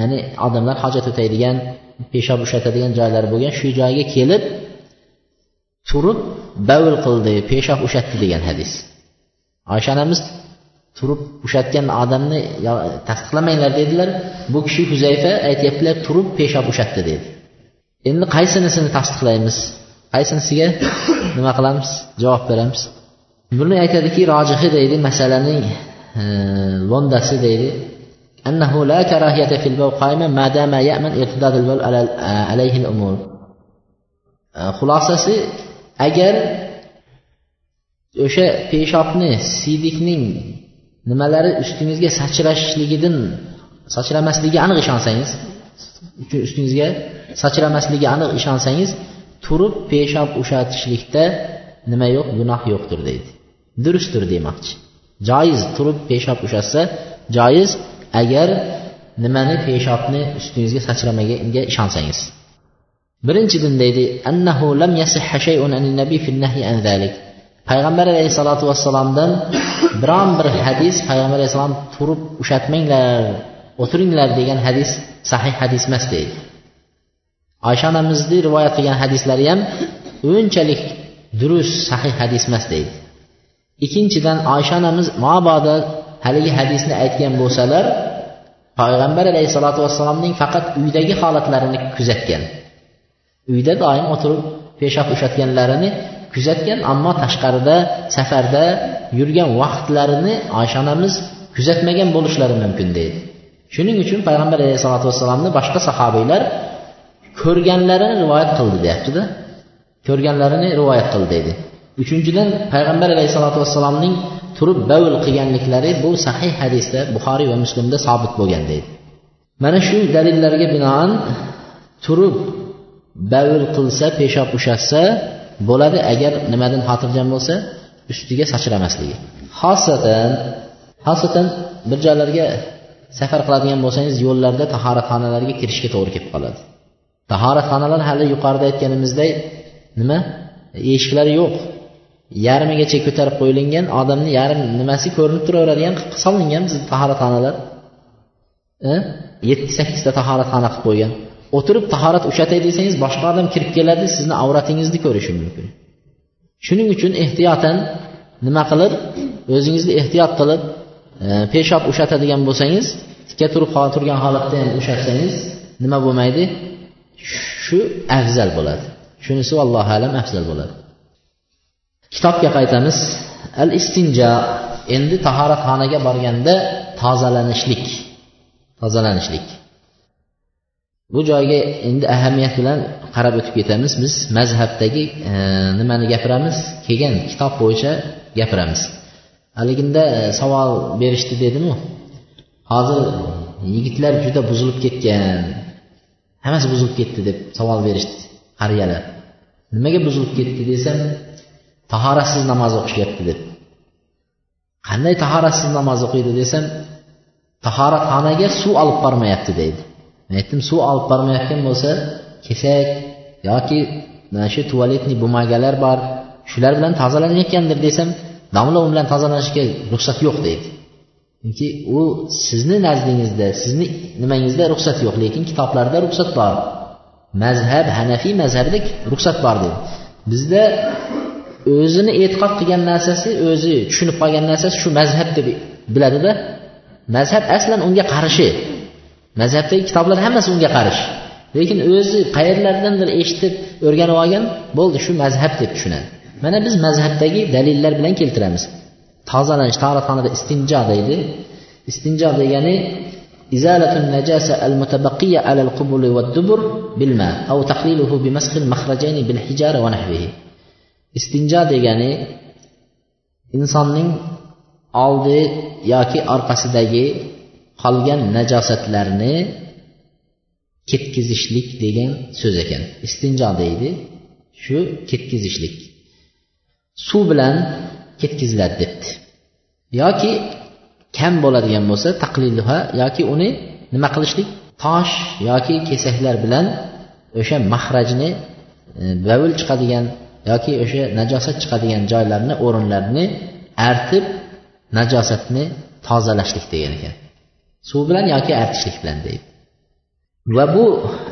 Ya'ni odamlar hojat o'taydigan peshob ushlatadigan joylari bo'lgan shu joyga kelib turib bavl qildi peshob ushatdi degan hadis. Oysha onamiz turib ushatgan odamni tasdiqlamanglar dedilar. Bu kishi huzayfa aytyaptilar turib peshob ushatdi dedi. Endi qaysinisini tasdiqlaymiz? qaysinisiga nima qilamiz javob beramiz buni aytadiki rojihi deydi masalaning lo'ndasi deydi أنه لا كراهية في البول قائما ما دام يأمن ارتداد البول عليه الأمور xulosasi agar o'sha peshobni siydikning nimalari ustingizga sachrashligidan sachramasligiga aniq ishonsangiz ustingizga sachramasligiga aniq ishonsangiz turib peshob ushatishlikda nima yo'q? Gunoh yo'qdir deydi. Durustdir demoqchi. Joiz turib peshob ushatsa joiz agar nimani peshobni ustingizga sachramaganga ishonsangiz. Birinchidan deydi annahu lam yasihha shay'un anin nabiy fil nahyi an zalik payg'ambar alayhissalotu vassalomdan biron bir hadis payg'ambar alayhissalom turib ushatmanglar o'tiringlar degan hadis sahih hadis emas deydi. Oysha onamizni rivoyat qilgan hadislari ham unchalik durust sahih hadis emas deydi. Ikkinchidan oysha onamiz mabodo haligi hadisni aytgan bo'lsalar payg'ambar alayhissalotu vassalomning faqat uydagi holatlarini kuzatgan. Uyda doim o'tirib peshob ushatganlarini kuzatgan ammo tashqarida safarda yurgan vaqtlarini oysha onamiz kuzatmagan bo'lishlari mumkin deydi. Shuning uchun payg'ambar alayhissalotu vassalomni boshqa sahobiylar ko'rganlarini rivoyat qildi deyaptida. Ko'rganlarini rivoyat qildi deydi. Uchinchidan payg'ambar alayhissalotu vassalomning turib bavul qilganliklari bu sahih hadisda buxoriy va muslimda sobit bo'lgan deydi. Mana shu dalillarga binoan turib bavul qilsa peshob ushatsa bo'ladi agar nimadan xotirjam bo'lsa ustiga sachramasligi xosatan xosatan bir joylarga safar qiladigan bo'lsangiz yo'llarda tahoratxonalarga kirishga to'g'ri kelib qoladi. Tahoratxonalar hali yuqorida aytganimizdek nima? Eshiklari yo'q. Yarmigacha ko'tarib qo'yilgan odamni yarim nimasi ko'rinib turaveradigan qilib solingan bizni tahoratxonalar e? yetti sakkizta tahoratxona qilib qo'ygan. O'tirib tahorat ushlatay desangiz boshqa odam kirib keladi sizni avratingizni ko'rishi mumkin. Shuning uchun ehtiyotan nima qilib o'zingizni ehtiyot qilib e, peshob ushlatadigan bo'lsangiz tikka turib turgan holatda ham ushlatsangiz nima bo'lmaydi? Shu afzal bo'ladi. Shunisi allohu alam afzal bo'ladi. Kitobga qaytamiz. Al istinjo endi tahoratxonaga borganda tozalanishlik. Tozalanishlik. Bu joyga endi ahamiyat bilan qarab o'tib ketamiz. Biz mazhabdagi e, nimani gapiramiz? Kelgan kitob bo'yicha gapiramiz. Haliginda e, savol berishdi dedimu hozir yigitlar juda buzilib ketgan. Hammasi buzilib ketdi deb savol berishdi qariyalar nimaga buzilib ketdi desam tahoratsiz namoz o'qishyapti deb. Qanday tahoratsiz namoz o'qiydi desam tahoratxonaga suv olib bormayapti deydi. Aytdim suv olib bormayotgan bo'lsa kesak yoki mana shu tualetniy bumagalar bor shular bilan tozalanayotgandir desam domla u bilan tozalanishga ruxsat yo'q deydi. Chunki u sizni nazdingizda sizni nimangizda ruxsat yo'q lekin kitoblarda ruxsat bor. Mazhab hanafiy mazhabida ruxsat bor deydi bizda o'zini e'tiqod qilgan narsasi o'zi tushunib qolgan narsasi shu mazhab deb biladida mazhab aslan unga qarshi mazhabdagi kitoblar hammasi unga qarshi lekin o'zi qayerlardandir eshitib o'rganib olgan bo'ldi shu mazhab deb tushunadi. Mana biz mazhabdagi dalillar bilan keltiramiz. tozalanish tarixxonada istinjo deydi istinjo degani إزالة النجاسة المتبقية على القبل والدبر بالماء أو تقليله بمسح المخرجين بالحجارة ونحوه istinjo degani insonning oldi yoki orqasidagi qolgan najosatlarni ketkizishlik degan so'z ekan istinjo deydi shu ketkizishlik suv bilan ketkaziladi debdi. Yoki kam bo'ladigan bo'lsa taqliluha yoki uni nima qilishlik? Tosh yoki kesaklar bilan o'sha mahrajni e, bavul chiqadigan yoki o'sha najosat chiqadigan joylarni o'rinlarni artib najosatni tozalashlik degan ekan. Suv bilan yoki artishlik bilan deydi. Va bu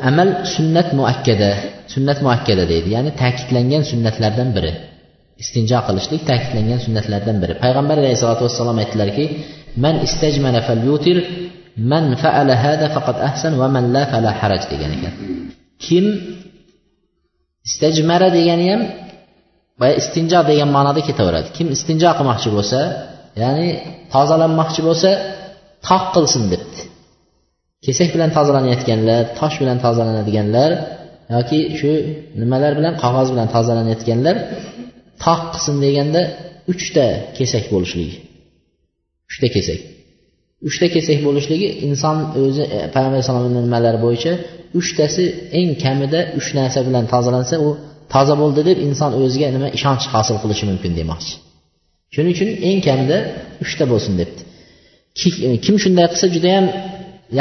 amal sunnat muakkada sunnat muakkada deydi. Ya'ni ta'kidlangan sunnatlardan biri. Istinjo qilishlik ta'kidlangan sunnatlardan biri. Payg'ambar alayhisalotu vassalom aytdilarki man istajmana falyutir man faala hada faqat ahsan va man la fala haraj degan ekan. Kim istajmara degani ham boya istinjo degan ma'noda ketaveradi. Kim istinjo qilmoqchi bo'lsa ya'ni tozalanmoqchi bo'lsa toq qilsin debdi. Kesak bilan tozalanayotganlar tosh bilan tozalanadiganlar yoki shu nimalar bilan qog'oz bilan tozalanayotganlar toq qilsin deganda uchta kesak bo'lishligi. Uchta kesak. Uchta kesak bo'lishligi inson o'zi e, payg'ambar alayhisalomni nimalari bo'yicha uchtasi eng kamida uch narsa bilan tozalansa u toza bo'ldi deb inson o'ziga nima ishonch hosil qilishi mumkin demoqchi. Shuning uchun eng kamida uchta bo'lsin debdi. E, kim shunday qilsa judayam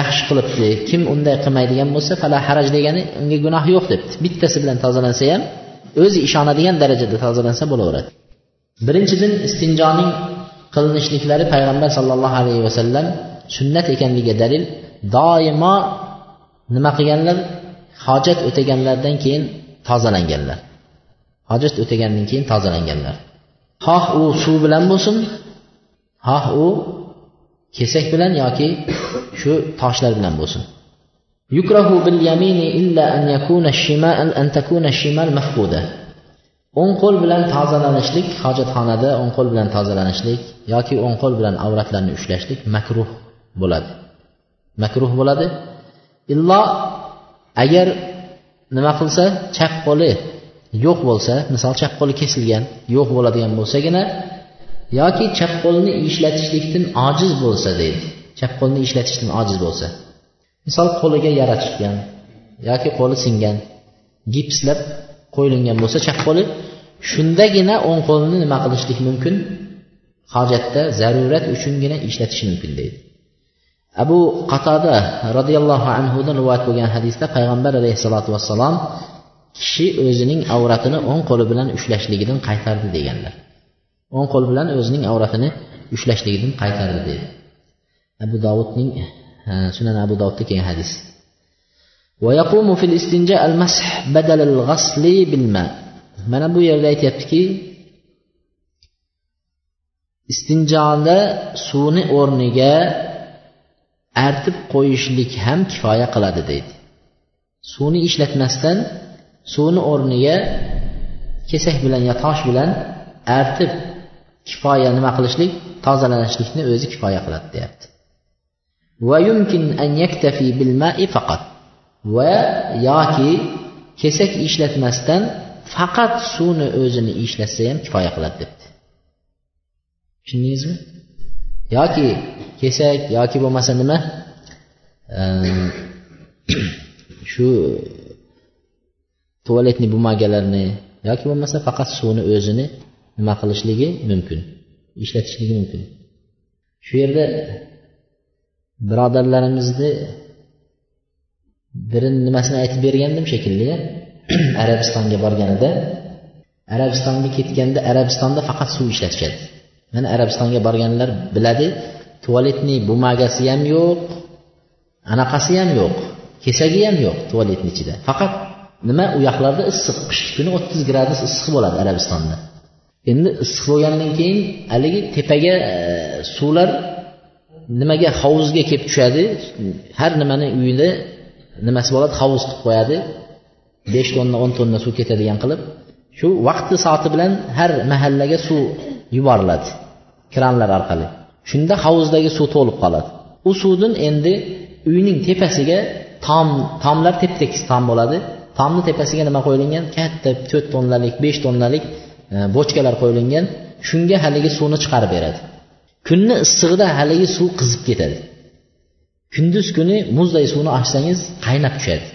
yaxshi qilibdi kim unday qilmaydigan bo'lsa fala haraj degani unga gunoh yo'q debdi. Bittasi bilan tozalansa ham o'zi ishonadigan darajada tozalansa bo'laveradi. Birinchidan istinjoning qilinishliklari payg'ambar sollallohu alayhi vasallam sunnat ekanligiga dalil. Doimo nima qilganlar? Hojat o'taganlardan keyin tozalanganlar. Hojat o'tagandan keyin tozalanganlar. Xoh u suv bilan bo'lsin xoh u kesak bilan yoki shu toshlar bilan bo'lsin. Yukrahu bil yamini illa an yakuna shimal an takuna shimal mahfuda. O'ng qo'l bilan tozalanishlik hojatxonada o'ng qo'l bilan tozalanishlik yoki o'ng qo'l bilan avratlarni ushlashlik makruh bo'ladi. Makruh bo'ladi. Illo agar nima qilsa chap qo'li yo'q bo'lsa misol chap qo'li kesilgan yo'q bo'ladigan bo'lsagina yoki chap qo'lni ishlatishlikdan ojiz bo'lsa deydi. Chap qo'lni ishlatishdan ojiz bo'lsa. Misol qo'liga yara chiqqan yoki qo'li singan gipslab qo'yilgan bo'lsa chap qo'li shundagina o'ng qo'lni nima qilishlik mumkin? Hojatda zarurat uchungina ishlatish mumkin deydi. Abu qatoda roziyallohu anhudan rivoyat bo'lgan hadisda payg'ambar alayhissalotu vassalom kishi o'zining avratini o'ng qo'li bilan ushlashligidan qaytardi deganlar. O'ng qo'l bilan o'zining avratini ushlashligidan qaytardi deydi. Abu dovudning sunan abu dovudda kelgan hadis ويقوم في الاستنجاء المسح بدل الغسل بالماء mana bu yerda aytyaptiki istinjoda suvni o'rniga artib qo'yishlik ham kifoya qiladi deydi suvni ishlatmasdan suvni o'rniga kesak bilan yo tosh bilan artib kifoya nima qilishlik tozalanishlikni o'zi kifoya qiladi deyapti Va yumkin an yaktafi bil ma'i faqat. Va yoki kesak ishlatmasdan faqat suvni o'zini ishlatsa ham kifoya qiladi debdi. Tushundingizmi? Yoki kesak yoki bo'lmasa nima? Ehm, shu tualetniy bumagalarni yoki bo'lmasa faqat suvni o'zini nima qilishligi mumkin ishlatishligi mumkin. Shu yerda birodarlarimizni birini nimasini aytib bergandim shekilli arabistonga borganida. Arabistonga ketganda arabistonda faqat suv ishlatishadi mana arabistonga borganlar biladi tualetniy bumagasi ham yo'q anaqasi ham yo'q kesagi ham yo'q tualetni ichida. Faqat nima u yoqlarda issiq qishki kuni o'ttiz gradus issiq bo'ladi arabistonda. Endi issiq bo'lgandan keyin haligi tepaga e, suvlar nimaga hovuzga kelib tushadi? Har nimani uyida nimasi bo'ladi? Hovuz qilib qo'yadi. Besh tonna o'n tonna suv ketadigan qilib shu vaqti soati bilan har mahallaga suv yuboriladi. Kranlar orqali. Shunda hovuzdagi suv to'lib qoladi. U suvdan endi uyning tepasiga tom tomlar tep tekis tom bo'ladi. Tomni tepasiga nima qo'yilgan katta to'rt tonnalik besh tonnalik e, bochkalar qo'yilgan shunga haligi suvni chiqarib beradi. Kunni issig'ida haligi suv qizib ketadi. Kunduz kuni muzday suvni ochsangiz qaynab tushadi.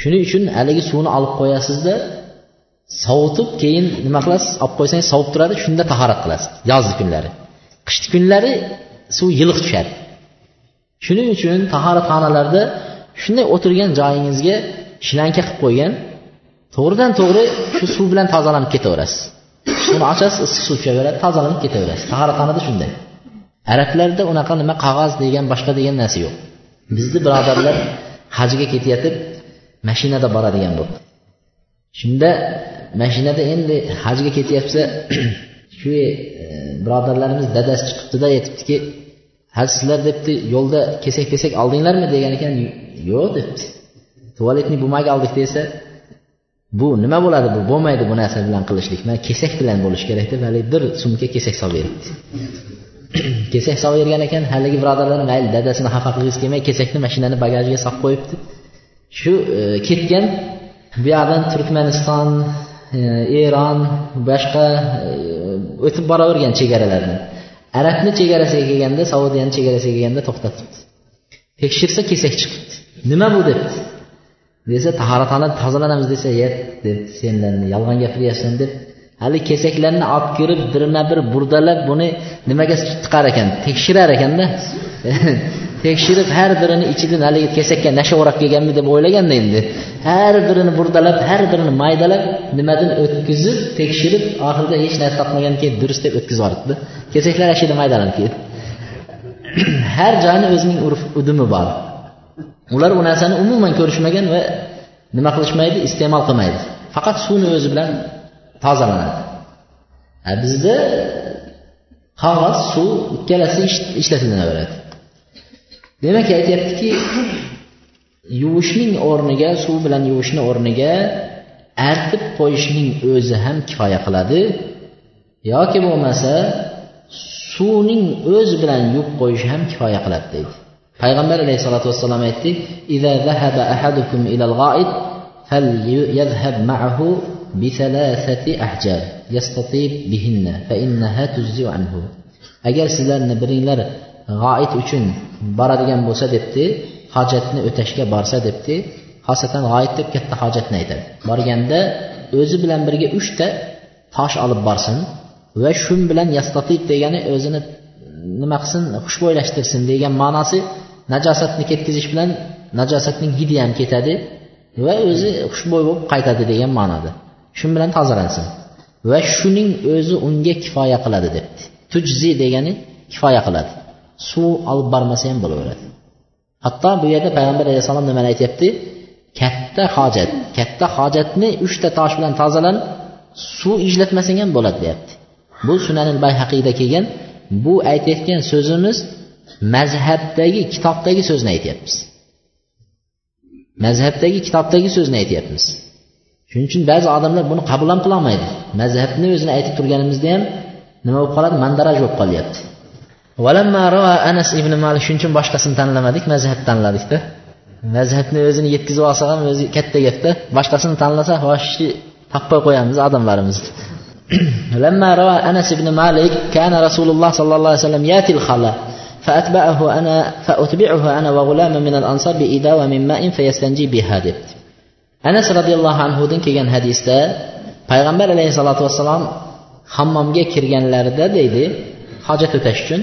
Shuning uchun haligi suvni olib qo'yasizda sovutib keyin nima qilasiz? Olib qo'ysangiz sovib turadi shunda tahorat qilasiz yozgi kunlari. Qishki kunlari suv yiliq tushadi. Shuning uchun tahoratxonalarda shunday o'tirgan joyingizga shilanka qilib qo'ygan to'g'ridan to'g'ri shu suv bilan tozalanib ketaverasiz. Uni ochasiz issiq suv tushaveradi tozalanib ketaverasiz. Tahoratxonada shunday. Arablarda unaqa nima qog'oz degan boshqa degan narsa yo'q. Bizni birodarlar hajga ketayotib mashinada boradigan bo'ldi. Shunda mashinada endi hajga ketyapsa shu e, birodarlarimiz dadasi chiqibdida aytibdiki ha sizlar debdi. Yo'lda kesak kesak oldinglarmi? degan ekan. Yo'q debdi. Tualetniy bumaga oldik desa bu nima bo'ladi? Bu bo'lmaydi bu narsa bilan qilishlik. Mana kesak bilan bo'lishi kerak deb bir sumka kesak solib beribdi. Kesak solib bergan ekan haligi birodarlar mayli dadasini xafa qilgisi kelmay kesakni mashinani bagajiga solib qo'yibdi. Shu e, ketgan bu yoqdan turkmaniston e, eron boshqa e, o'tib boravergan chegaralardan arabni chegarasiga kelganda saudiyani chegarasiga kelganda to'xtatibdi. Tekshirsa kesak chiqibdi. Nima bu debdi? Desa tahoratxona tozalanamiz desa ye deb senlarni yolg'on gapiryapsan deb hali kesaklarni olib kirib birma bir burdalab buni nimaga chiqar ekan tekshirar ekanda. Tekshirib har birini ichidan haligi kesakka nasha o'rab kelganmi deb o'ylaganda endi har birini burdalab har birini maydalab nimadan o'tkazib tekshirib oxirida hech narsa topmagandan keyin durust deb o'tkazib yuboribdi kesaklar ashida maydalanib ketdi. Har joyni o'zining urf udumi bor. Ular u narsani umuman ko'rishmagan va nima qilishmaydi? Iste'mol qilmaydi. Faqat suvni o'zi bilan tozalanadi. Bizda qog'oz suv ikkalasi ishlatilaveradi demak aytyaptiki yuvishning o'rniga suv bilan yuvishni o'rniga artib qo'yishning o'zi ham kifoya qiladi. Yoki bo'lmasa suvning o'zi bilan yuvib qo'yish ham kifoya qiladi deydi. payg'ambar alayhissalotu vassalom aytdi إذا ذهب أحدكم إلى الغائط فليذهب معه بثلاثة أحجار يستطيب بهن فإنها تجزي عنه agar sizlarni biringlar g'oit uchun boradigan bo'lsa debdi hojatni o'tashga borsa debdi xosatan g'oit deb katta hojatni aytadi borganda o'zi bilan birga uchta tosh olib borsin va shu bilan yastatib degani o'zini nima qilsin xushbo'ylashtirsin degan ma'nosi najosatni ketkazish bilan najosatning hidi ham ketadi va o'zi xushbo'y bo'lib qaytadi degan ma'noda. Shu bilan tozalansin va shuning o'zi unga kifoya qiladi debdi. Tujzi degani kifoya qiladi. Suv olib bormasa ham bo'laveradi. Hatto bu yerda payg'ambar alayhissalom nimani aytyapti? Katta hojat katta hojatni uchta tosh bilan tozalan suv ishlatmasang ham bo'ladi deyapti bu sunanil bayhaqiyda kelgan bu aytayotgan so'zimiz mazhabdagi kitobdagi so'zni aytyapmiz mazhabdagi kitobdagi so'zni aytyapmiz shuning uchun ba'zi odamlar buni qabul ham qilolmaydi mazhabni o'zini aytib turganimizda ham nima bo'lib qoladi mandaraj bo'lib qolyapti anas ibn malik shuning uchun boshqasini tanlamadik mazhab tanladikda mazhabni o'zini yetkazib olsa ham o'zi katta gapda boshqasini tanlasa hoshni topmay qo'yamiz odamlarimiz لما روى أنس بن مالك كان رسول الله صلى الله عليه وسلم ياتي الخلاء فأتبعه أنا فأتبعه أنا وغلام من الأنصار بإداوة من ماء فيستنجي بها debdi anas roziyallohu anhudan kelgan hadisda payg'ambar alayhissalotu vassalom hammomga kirganlarida deydi hojat o'tash uchun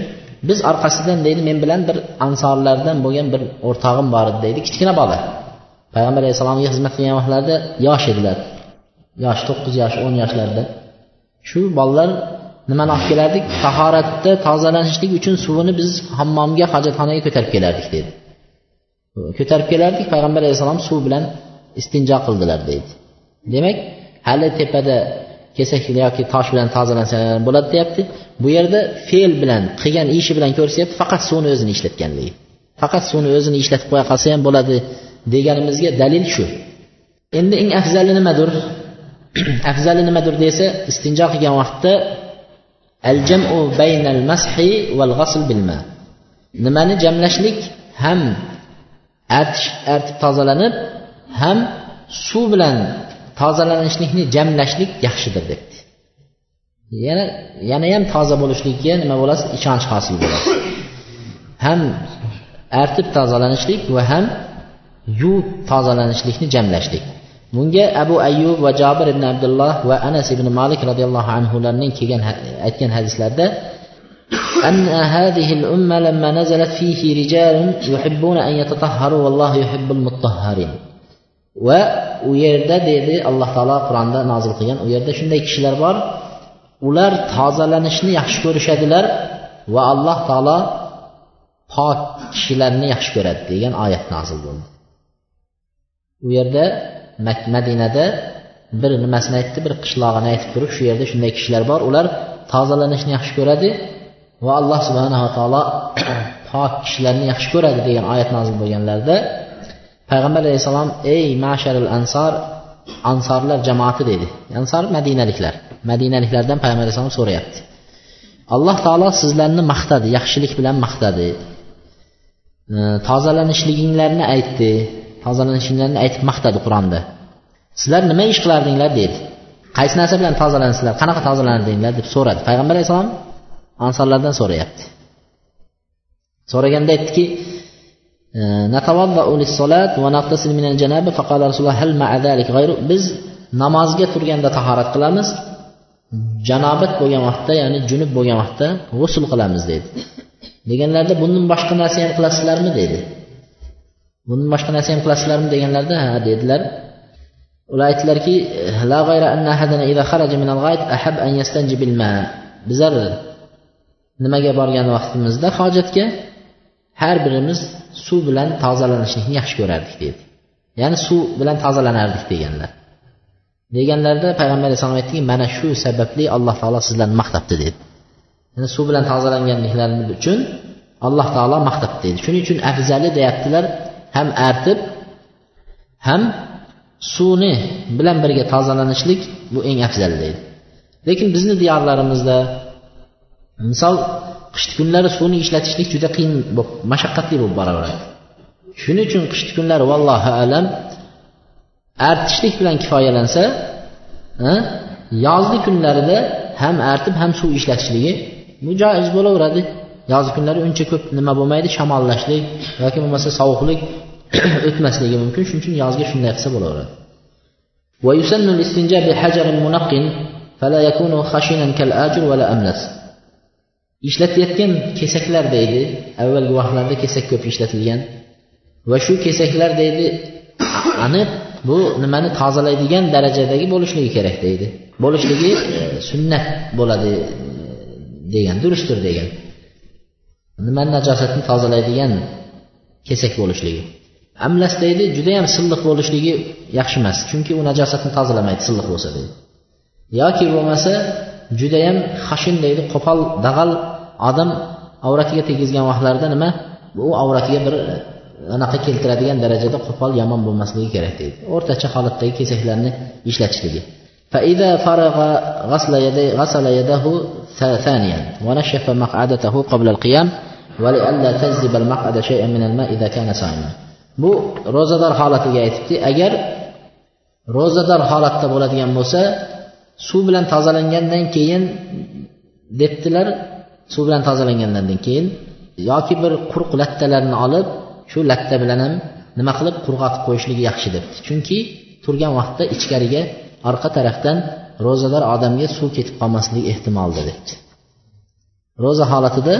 biz orqasidan deydi men bilan bir ansorlardan bo'lgan bir o'rtog'im bor edi deydi kichkina bola payg'ambar alayhissalomga xizmat qilgan vaqtlarida yosh edilar yosh to'qqiz yosh o'n yoshlarda shu bolalar nimani olib kelardik? Tahoratda tozalanishlik uchun suvini biz hammomga hojatxonaga ko'tarib kelardik dedi. Ko'tarib kelardik payg'ambar alayhissalom suv bilan istinjo qildilar deydi demak hali tepada kesak yoki tosh bilan tozalansa bo'ladi deyapti. Bu yerda fe'l bilan qilgan ishi bilan ko'rsatyapti faqat suvni o'zini ishlatganligi. Faqat suvni o'zini ishlatib qo'ya qolsa ham bo'ladi deganimizga dalil shu. Endi eng afzali nimadir afzali nimadir desa istinjo qilgan vaqtda al jamu baynal mashi val g'asl bil nimani jamlashlik? Ham artish artib tozalanib ham suv bilan tozalanishlikni jamlashlik yaxshidir debdi. Yana yanayam toza bo'lishlikka nima bo'lasiz? Ishonch hosil bo'ladi. Ham artib tozalanishlik va ham yuvib tozalanishlikni jamlashlik. bunga abu ayyub va jobir ibn abdulloh va anas ibn malik roziyallohu anhularning kelgan aytgan hadislarda أن هذه الأمة لما نزلت فيه رجال يحبون أن يتطهروا والله يحب المطهرين va u yerda deydi alloh taolo qur'onda nozil qilgan u yerda shunday kishilar bor ular tozalanishni yaxshi ko'rishadilar va alloh taolo pok kishilarni yaxshi ko'radi degan oyat nozil bo'ldi u yerda madinada bir nimasini aytdi bir qishlog'ini aytib turib shu yerda shunday kishilar bor ular tozalanishni yaxshi ko'radi va alloh subhanava taolo pok kishilarni yaxshi ko'radi degan oyat nozil bo'lganlarida payg'ambar alayhissalom ey masharil ansor ansorlar jamoati dedi. Ansor madinaliklar. Madinaliklardan payg'ambar alayhissalom so'rayapti. Alloh taolo sizlarni maqtadi yaxshilik bilan maqtadi. Tozalanishliginglarni aytdi. Tozalanishinglarni aytib maqtadi qur'onda. Sizlar nima ish qilardinglar dedi qaysi narsa bilan tozalansizlar qanaqa tozalandinglar deb so'radi. Payg'ambar alayhissalom ansorlardan so'rayapti. So'raganda aytdiki biz namozga turganda tahorat qilamiz janobat bo'lgan vaqtda ya'ni junub bo'lgan vaqtda g'usul qilamiz dedi. Deganlarida bundan boshqa narsa ham qilasizlarmi? dedi. Bundan boshqa narsa ham qilasizlarmi deganlarida ha dedilar. Ular aytdilarki bizlar nimaga borgan vaqtimizda hojatga har birimiz suv bilan tozalanishlikni yaxshi ko'rardik dedi. Ya'ni suv bilan tozalanardik deganlar. Deganlarida payg'ambar alayhissalom aytdiki mana shu sababli alloh taolo sizlarni maqtabdi dedi. Yani suv bilan tozalanganliklarini uchun alloh taolo maqtabdi dedi. Shuning uchun afzali deyaptilar ham artib ham suvni bilan birga tozalanishlik bu eng afzal deydi. Lekin bizni diyorlarimizda misol qishki kunlari suvni ishlatishlik juda qiyin mashaqqatli bo'lib boraveradi. Shuning uchun qishki kunlari vallohu alam artishlik bilan kifoyalansa yozgi kunlarida ham artib ham suv ishlatishligi bu joiz bo'laveradi. yozgi kunlari uncha ko'p nima bo'lmaydi shamollashlik yoki bo'lmasa sovuqlik o'tmasligi mumkin shuning uchun yozga shunday qilsa bo'laveradi ويسن الاستنجاء بحجر منق فلا يكون خشنا كالآجر ولا أملس ishlatayotgan kesaklar deydi avvalgi vaqtlarda kesak ko'p ishlatilgan va shu kesaklar deydi aniq bu nimani tozalaydigan darajadagi bo'lishligi kerak deydi bo'lishligi e, sunnat bo'ladi degan durustdir degan nimani najosatni tozalaydigan kesak bo'lishligi amlas deydi judayam silliq bo'lishligi yaxshi emas chunki u najosatni tozalamaydi silliq bo'lsa deydi yoki bo'lmasa judayam xashin deydi qo'pol dag'al odam avratiga tegizgan vaqtlarida nima u avratiga bir anaqa keltiradigan darajada qo'pol yomon bo'lmasligi kerak deydi o'rtacha holatdagi kesaklarni ishlatishligi فإذا فرغ غسل يدي غسل يده ثانيا ونشف مقعدته قبل القيام ولئلا تجذب المقعد شيئا من الماء إذا كان صائما bu ro'zador holatiga aytibdi agar ro'zador holatda bo'ladigan bo'lsa suv bilan tozalangandan keyin debdilar suv bilan tozalangandan keyin yoki bir quruq lattalarni olib shu latta bilan ham nima qilib qurg'atib qo'yishligi yaxshi debdi chunki turgan vaqtda ichkariga orqa tarafdan ro'zador odamga suv ketib qolmasligi ehtimolda debdi ro'za holatida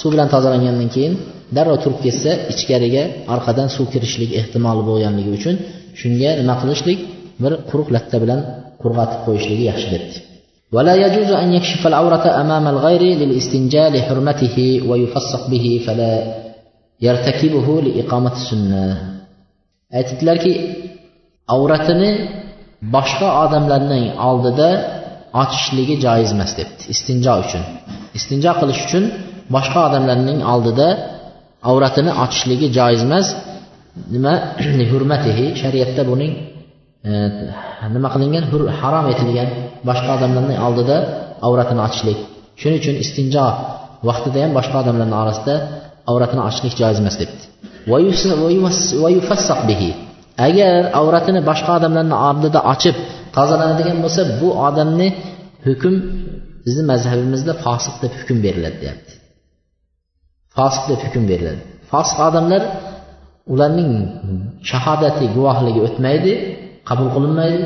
suv bilan tozalangandan keyin darrov turib ketsa ichkariga orqadan suv kirishlik ehtimoli bo'lganligi uchun shunga nima qilishlik bir quruq latta bilan qurg'atib qo'yishligi yaxshi debdi ولا يجوز أن يكشف العورة أمام الغير للاستنجاء لحرمته ويفسق به فلا يرتكبه لإقامة السنة aytibdilarki avratini boshqa odamlarning oldida ochishligi joiz emas debdi. Istinjo uchun. Istinjo qilish uchun boshqa odamlarning oldida avratini ochishligi joiz emas. Nima? Hurmatihi. Shariatda buning e, nima qilingan? Harom etilgan boshqa odamlarning oldida avratini ochishlik. Shuning uchun istinjo vaqtida ham boshqa odamlarni orasida avratini ochishlik joiz emas debdi. Agar avratini boshqa odamlarni oldida ochib tozalanadigan bo'lsa bu odamni hukm bizni mazhabimizda fosiq deb hukm beriladi deyapti. Fosiq deb hukm beriladi. Fosiq odamlar ularning shahodati guvohligi o'tmaydi qabul qilinmaydi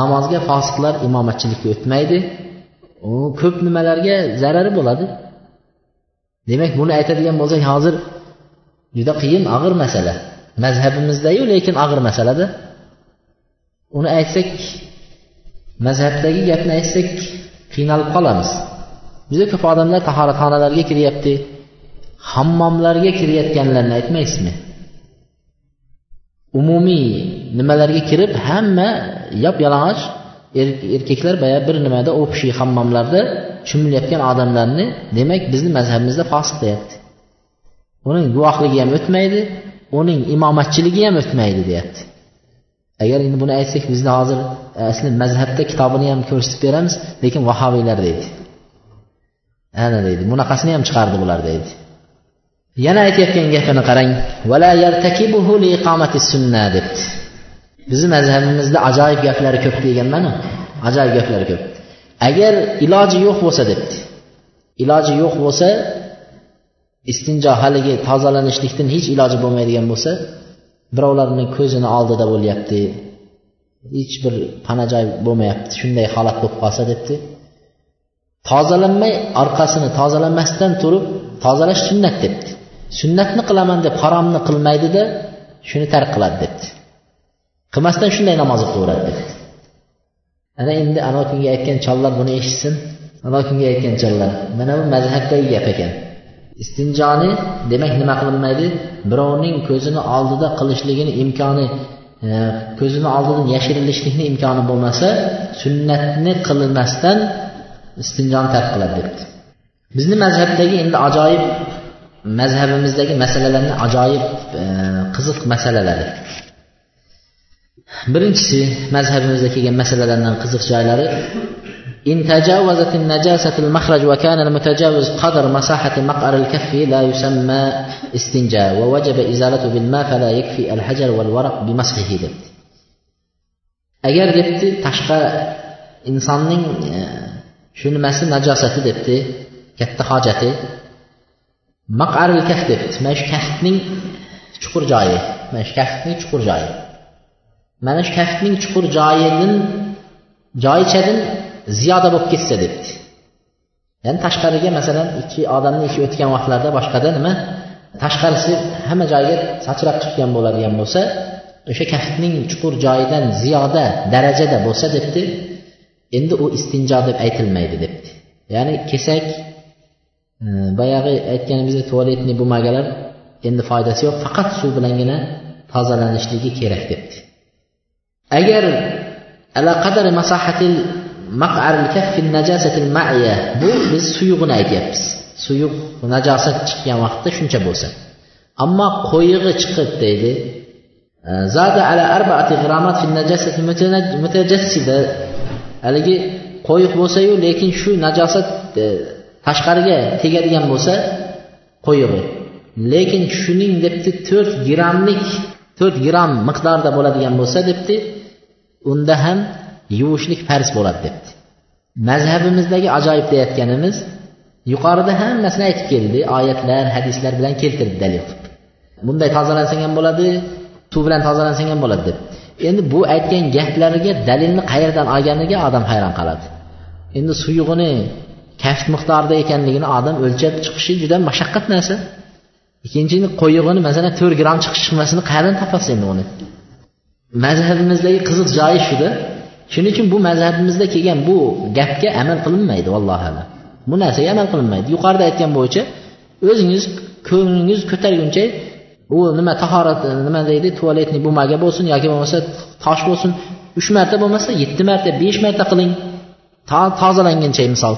namozga fosiqlar imomatchilikka o'tmaydi. U ko'p nimalarga zarari bo'ladi. Demak buni aytadigan bo'lsak hozir juda qiyin og'ir masala. Mazhabimizdayu lekin og'ir masalada uni aytsak mazhabdagi gapni aytsak qiynalib qolamiz. Juda ko'p odamlar tahoratxonalarga kiryapti hammomlarga kirayotganlarni aytmaysizmi? Umumiy nimalarga kirib hamma yop yalang'och er-, erkaklar boya bir nimada общий hammomlarda cho'milayotgan odamlarni demak bizni mazhabimizda fosiq deyapti. Uning guvohligi ham o'tmaydi uning imomatchiligi ham o'tmaydi deyapti. Agar endi buni aytsak bizni hozir e, asli mazhabda kitobini ham ko'rsatib beramiz lekin vahobiylar deydi. Ana deydi bunaqasini ham chiqardi bular deydi. Yana aytayotgan gapini qarang. Debdi. Bizni mazhabimizda ajoyib gaplari ko'p degan mana ajoyib gaplari ko'p. Agar iloji yo'q bo'lsa debdi. Iloji yo'q bo'lsa istinjo haligi tozalanishlikdan hech iloji bo'lmaydigan bo'lsa birovlarni ko'zini oldida bo'lyapti. Hech bir pana joy bo'lmayapti shunday holat bo'lib qolsa debdi. Tozalanmay orqasini tozalanmasdan turib tozalash sunnat debdi. Sunnatni qilaman deb haromni qilmaydida shuni tark qiladi debdi. Qilmasdan shunday namoz o'qiveradi debdi. Ana endi anavi kunga aytgan chollar buni eshitsin. Anavi kunga aytgan chollar. Mana bu mazhabdagi gap ekan. Istinjoni demak nima qilinmaydi? Birovning ko'zini oldida qilishligini imkoni e, ko'zini oldidan yashirilishlikni imkoni bo'lmasa sunnatni qilmasdan istinjoni tark qiladi debdi. Bizni mazhabdagi endi ajoyib mazhabimizdagi masalalarni ajoyib e, qiziq masalalari birinchisi mazhabimizda kelgan masalalardan qiziq joylari إن تجاوزت النجاسة المخرج وكان المتجاوز قدر مساحة مقعر الكف لا يسمى استنجاء ووجب إزالته بالماء فلا يكفي الحجر والورق بمسحه لبت أجر تشقى إنسان شنو مس نجاسة لبت كالتخاجته مقعر الكف لبت ماش كفتني شكر جاية ماش كفتني شكر جاية. ماش كفتني شكر جاية جاي, جاي, جاي, ziyoda bo'lib ketsa debdi. Ya'ni tashqariga masalan ikki odamni ishi o'tgan vaqtlarda boshqada nima? Tashqarisi hamma joyga sachrab chiqqan bo'ladigan bo'lsa o'sha kaftning chuqur joyidan ziyoda darajada bo'lsa debdi endi u istinjo deb aytilmaydi debdi. Ya'ni kesak e, boyagi aytganimizdek tualetniy bumagalar endi foydasi yo'q faqat suv bilangina tozalanishligi kerak debdi. Agar alaqadar masahatil ma'ya. Bu biz suyug'ini aytyapmiz. Suyuq najosat chiqqan vaqtda shuncha bo'lsa. Ammo qo'yig'i chiqib deydi zada ala arbaati g'iramat fil najasati mutajassida. Haligi qo'yiq bo'lsayu lekin shu najosat e, tashqariga tegadigan bo'lsa qo'yig'i. Lekin shuning debdi to'rt grammlik to'rt gramm miqdorda bo'ladigan bo'lsa debdi unda ham yuvishlik farz bo'ladi debdi. Mazhabimizdagi ajoyib deyayotganimiz yuqorida hammasini aytib keldi oyatlar hadislar bilan keltirdi dalil qilib. Bunday tozalansang ham bo'ladi suv bilan tozalansang ham bo'ladi deb. Endi bu aytgan gaplariga dalilni qayerdan olganiga odam hayron qoladi. Endi suyug'ini kaft miqdorida ekanligini odam o'lchab chiqishi juda mashaqqat narsa. Ikkinchi qo'yig'ini masalan to'rt gramm chiqish chiqmasini qayerdan topasiz endi uni. Mazhabimizdagi qiziq joyi shuda. Shuning uchun bu mazhabimizda kelgan bu gapga amal qilinmaydi vallohu alam. Bu narsaga amal qilinmaydi. Yuqorida aytgan bo'yicha o'zingiz ko'nglingiz ko'targuncha u nima tahorat nima deydi tualetniy bumaga bo'lsin yoki bo'lmasa tosh bo'lsin uch marta bo'lmasa yetti marta besh marta qiling. Tozalanguncha misol.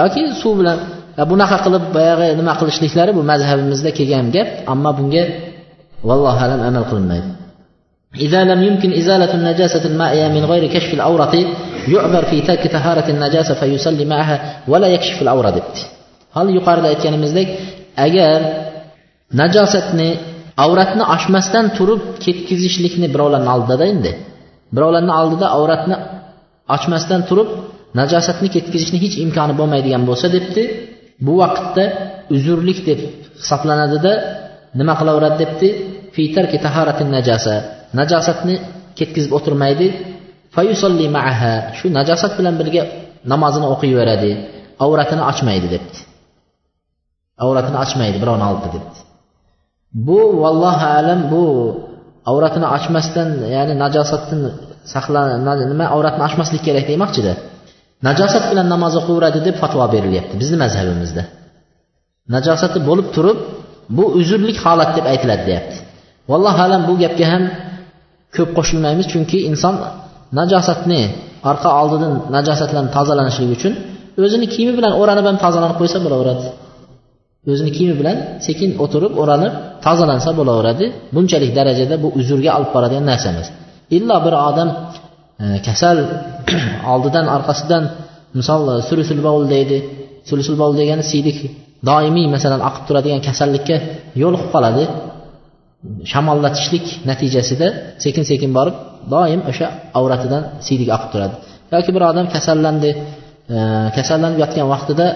Yoki suv bilan bunaqa qilib boyagi nima qilishliklari bu mazhabimizda kelgan gap ammo bunga vallohu alam amal qilinmaydi. إذا لم يمكن إزالة النجاسة المائية من غير كشف الأورة يعبر في ترك طهارة النجاسة فيصلي معها ولا يكشف الأورة debdi hali yuqorida aytganimizdek agar najosatni avratni ochmasdan turib ketkizishlikni birovlarni oldida endi birovlarni oldida avratni ochmasdan turib najosatni ketkazishni hech imkoni bo'lmaydigan bo'lsa debdi bu vaqtda uzrlik deb hisoblanadida nima qilaveradi debdi najasa najosatni ketkazib o'tirmaydi. Fayusolli maaha shu najosat bilan birga namozini o'qiyveradi avratini ochmaydi debdi. Avratini ochmaydi birovni oldida debdi. Bu vallohu alam bu avratini ochmasdan ya'ni najosatdan saqlan nima avratni ochmaslik kerak demoqchida. Najosat bilan namoz o'qiyveradi deb fatvo berilyapti bizni mazhabimizda. Najosati bo'lib turib bu uzrlik holat deb aytiladi deyapti. Vallohu alam bu gapga ham ko'p qo'shilmaymiz. Chunki inson najosatni orqa oldidan najosatlarni tozalanishligi uchun o'zini kiyimi bilan o'ranib ham tozalanib qo'ysa bo'laveradi. O'zini kiyimi bilan sekin o'tirib o'ranib tozalansa bo'laveradi. Bunchalik darajada bu uzrga olib boradigan narsa emas illo bir odam e, kasal oldidan orqasidan misol sulusul bovul deydi. Sulusul bovul degani siydik doimiy masalan oqib turadigan kasallikka yo'liqib qoladi. Shamollatishlik natijasida sekin sekin borib doim o'sha avratidan siydik oqib turadi. Yoki bir odam kasallandi e, kasallanib yotgan vaqtida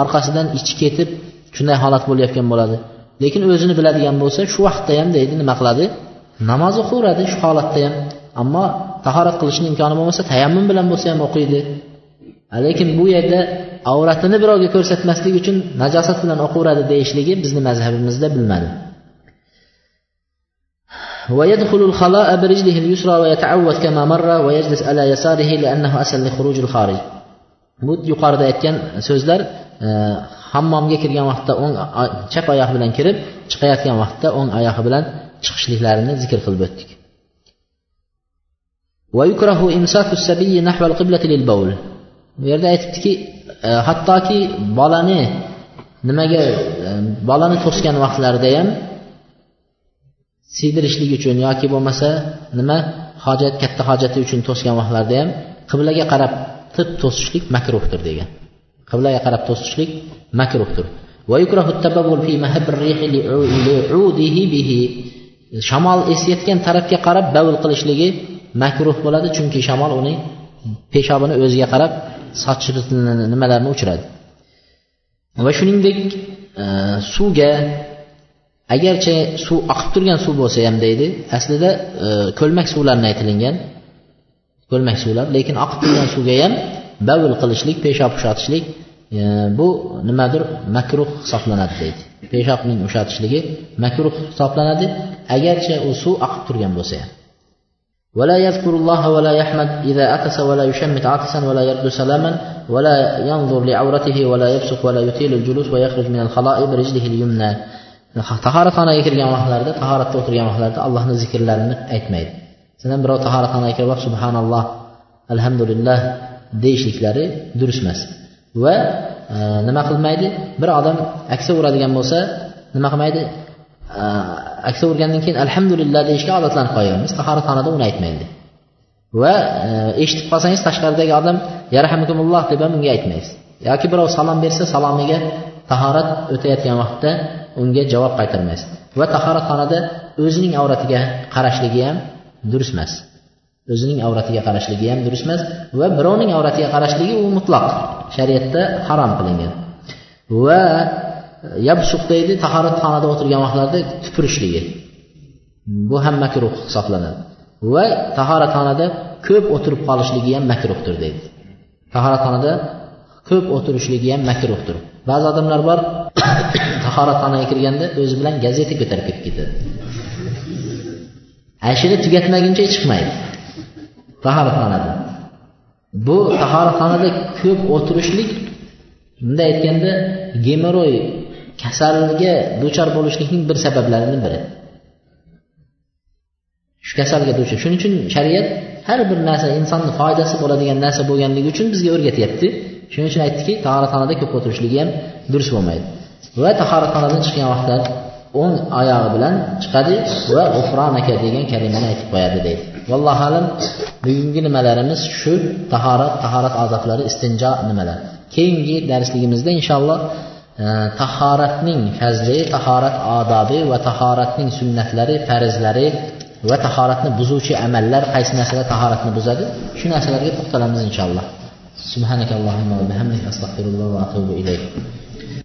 orqasidan ichi ketib shunday holat bo'layotgan bo'ladi. Lekin o'zini biladigan bo'lsa shu vaqtda ham deydi nima qiladi? Namoz o'qiveradi shu holatda ham ammo tahorat qilishni imkoni bo'lmasa tayammum bilan bo'lsa ham o'qiydi. Lekin bu yerda avratini birovga ko'rsatmaslik uchun najosat bilan o'qiveradi deyishligi bizni mazhabimizda bilmadi. ويدخل الخلاء برجله اليسرى ويتعود كما مر ويجلس على يساره لأنه أسهل لخروج الخارج bu yuqorida aytgan so'zlar e, hammomga kirgan vaqtda o'ng chap oyoq bilan kirib chiqayotgan vaqtda o'ng oyog'i bilan chiqishliklarini zikr qilib o'tdik bu yerda aytibdiki e, hattoki bolani nimaga e, bolani to'sgan vaqtlarida ham siydirishlik uchun yoki bo'lmasa nima hojat katta hojati uchun to'sgan vaqtlarda ham qiblaga qarab tib to'sishlik makruhdir degan. Qiblaga qarab to'sishlik makruhdir. Shamol esayotgan tarafga qarab bavul qilishligi makruh bo'ladi chunki shamol uning peshobini o'ziga qarab sochir nimalarni uchiradi. Va shuningdek e, suvga agarchi suv oqib turgan suv bo'lsa ham deydi aslida e, ko'lmak suvlarni aytilingan ko'lmak suvlar lekin oqib turgan suvga ham bavul qilishlik peshob ushatishlik e, bu nimadir makruh hisoblanadi deydi peshobning ushatishligi makruh hisoblanadi agarchi u suv oqib turgan bo'lsa ham ولا يذكر الله ولا يحمد إذا أكس ولا يشمت عكسا ولا يرد سلاما ولا ينظر لعورته ولا يبصق ولا يطيل الجلوس ويخرج من الخلاء برجله اليمنى tahoratxonaga kirgan vaqtlarida tahoratda o'tirgan vaqtlarida allohni zikrlarini aytmaydi. Sizdan birov tahoratxonaga kirib olib subhanalloh alhamdulillah deyishliklari durust emas. Va e, nima qilmaydi? Bir odam aksa uradigan bo'lsa nima qilmaydi? E, aksa urgandan keyin alhamdulillah deyishga odatlanib qolganmiz tahoratxonada uni aytmaydi. Va e, eshitib qolsangiz tashqaridagi odam yarhamukumulloh deb ham unga aytmaysiz. Yoki birov salom bersa salomiga tahorat o'tayotgan vaqtda unga javob qaytarmaysiz. Va tahoratxonada o'zining avratiga qarashligi ham durust emas o'zining avratiga qarashligi ham durust emas va birovning avratiga qarashligi u mutloq shariatda harom qilingan. Va e, yabsuq deydi tahoratxonada o'tirgan vaqtlarda tupurishligi bu ham makruh hisoblanadi. Va tahoratxonada ko'p o'tirib qolishligi ham makruhdir deydi. Tahoratxonada ko'p o'tirishligi ham makruhdir. Ba'zi odamlar bor tahoratxonaga kirganda o'zi bilan gazeta ko'tarib kelib ketadi. Ashini tugatmaguncha chiqmaydi. Tahoratxonadan bu tahoratxonada ko'p o'tirishlik bunday aytganda gemoroy kasalga duchor bo'lishlikning bir sabablaridan biri. Shu kasalga duchor. Shuning uchun shariat har bir narsa insonni foydasi bo'ladigan narsa bo'lganligi uchun bizga o'rgatyapti. Shuning uchun aytdiki tahoratxonada ko'p o'tirishligi ham durust bo'lmaydi. Va tahoratxonadan chiqqan vaqtda o'ng oyog'i bilan chiqadi va ufronaka degan kalimani aytib qo'yadi deydi. Vallohu alam bugungi nimalarimiz shu tahorat tahorat odoblari istinjo nimalar? Keyingi darsligimizda inshaalloh e, tahoratning fazli tahorat odobi va tahoratning sunnatlari farzlari va tahoratni buzuvchi amallar qaysi narsalar tahoratni buzadi? Shu narsalarga to'xtalamiz inshaalloh سبحانك اللهم وبحمدك أستغفر الله وأتوب إليك.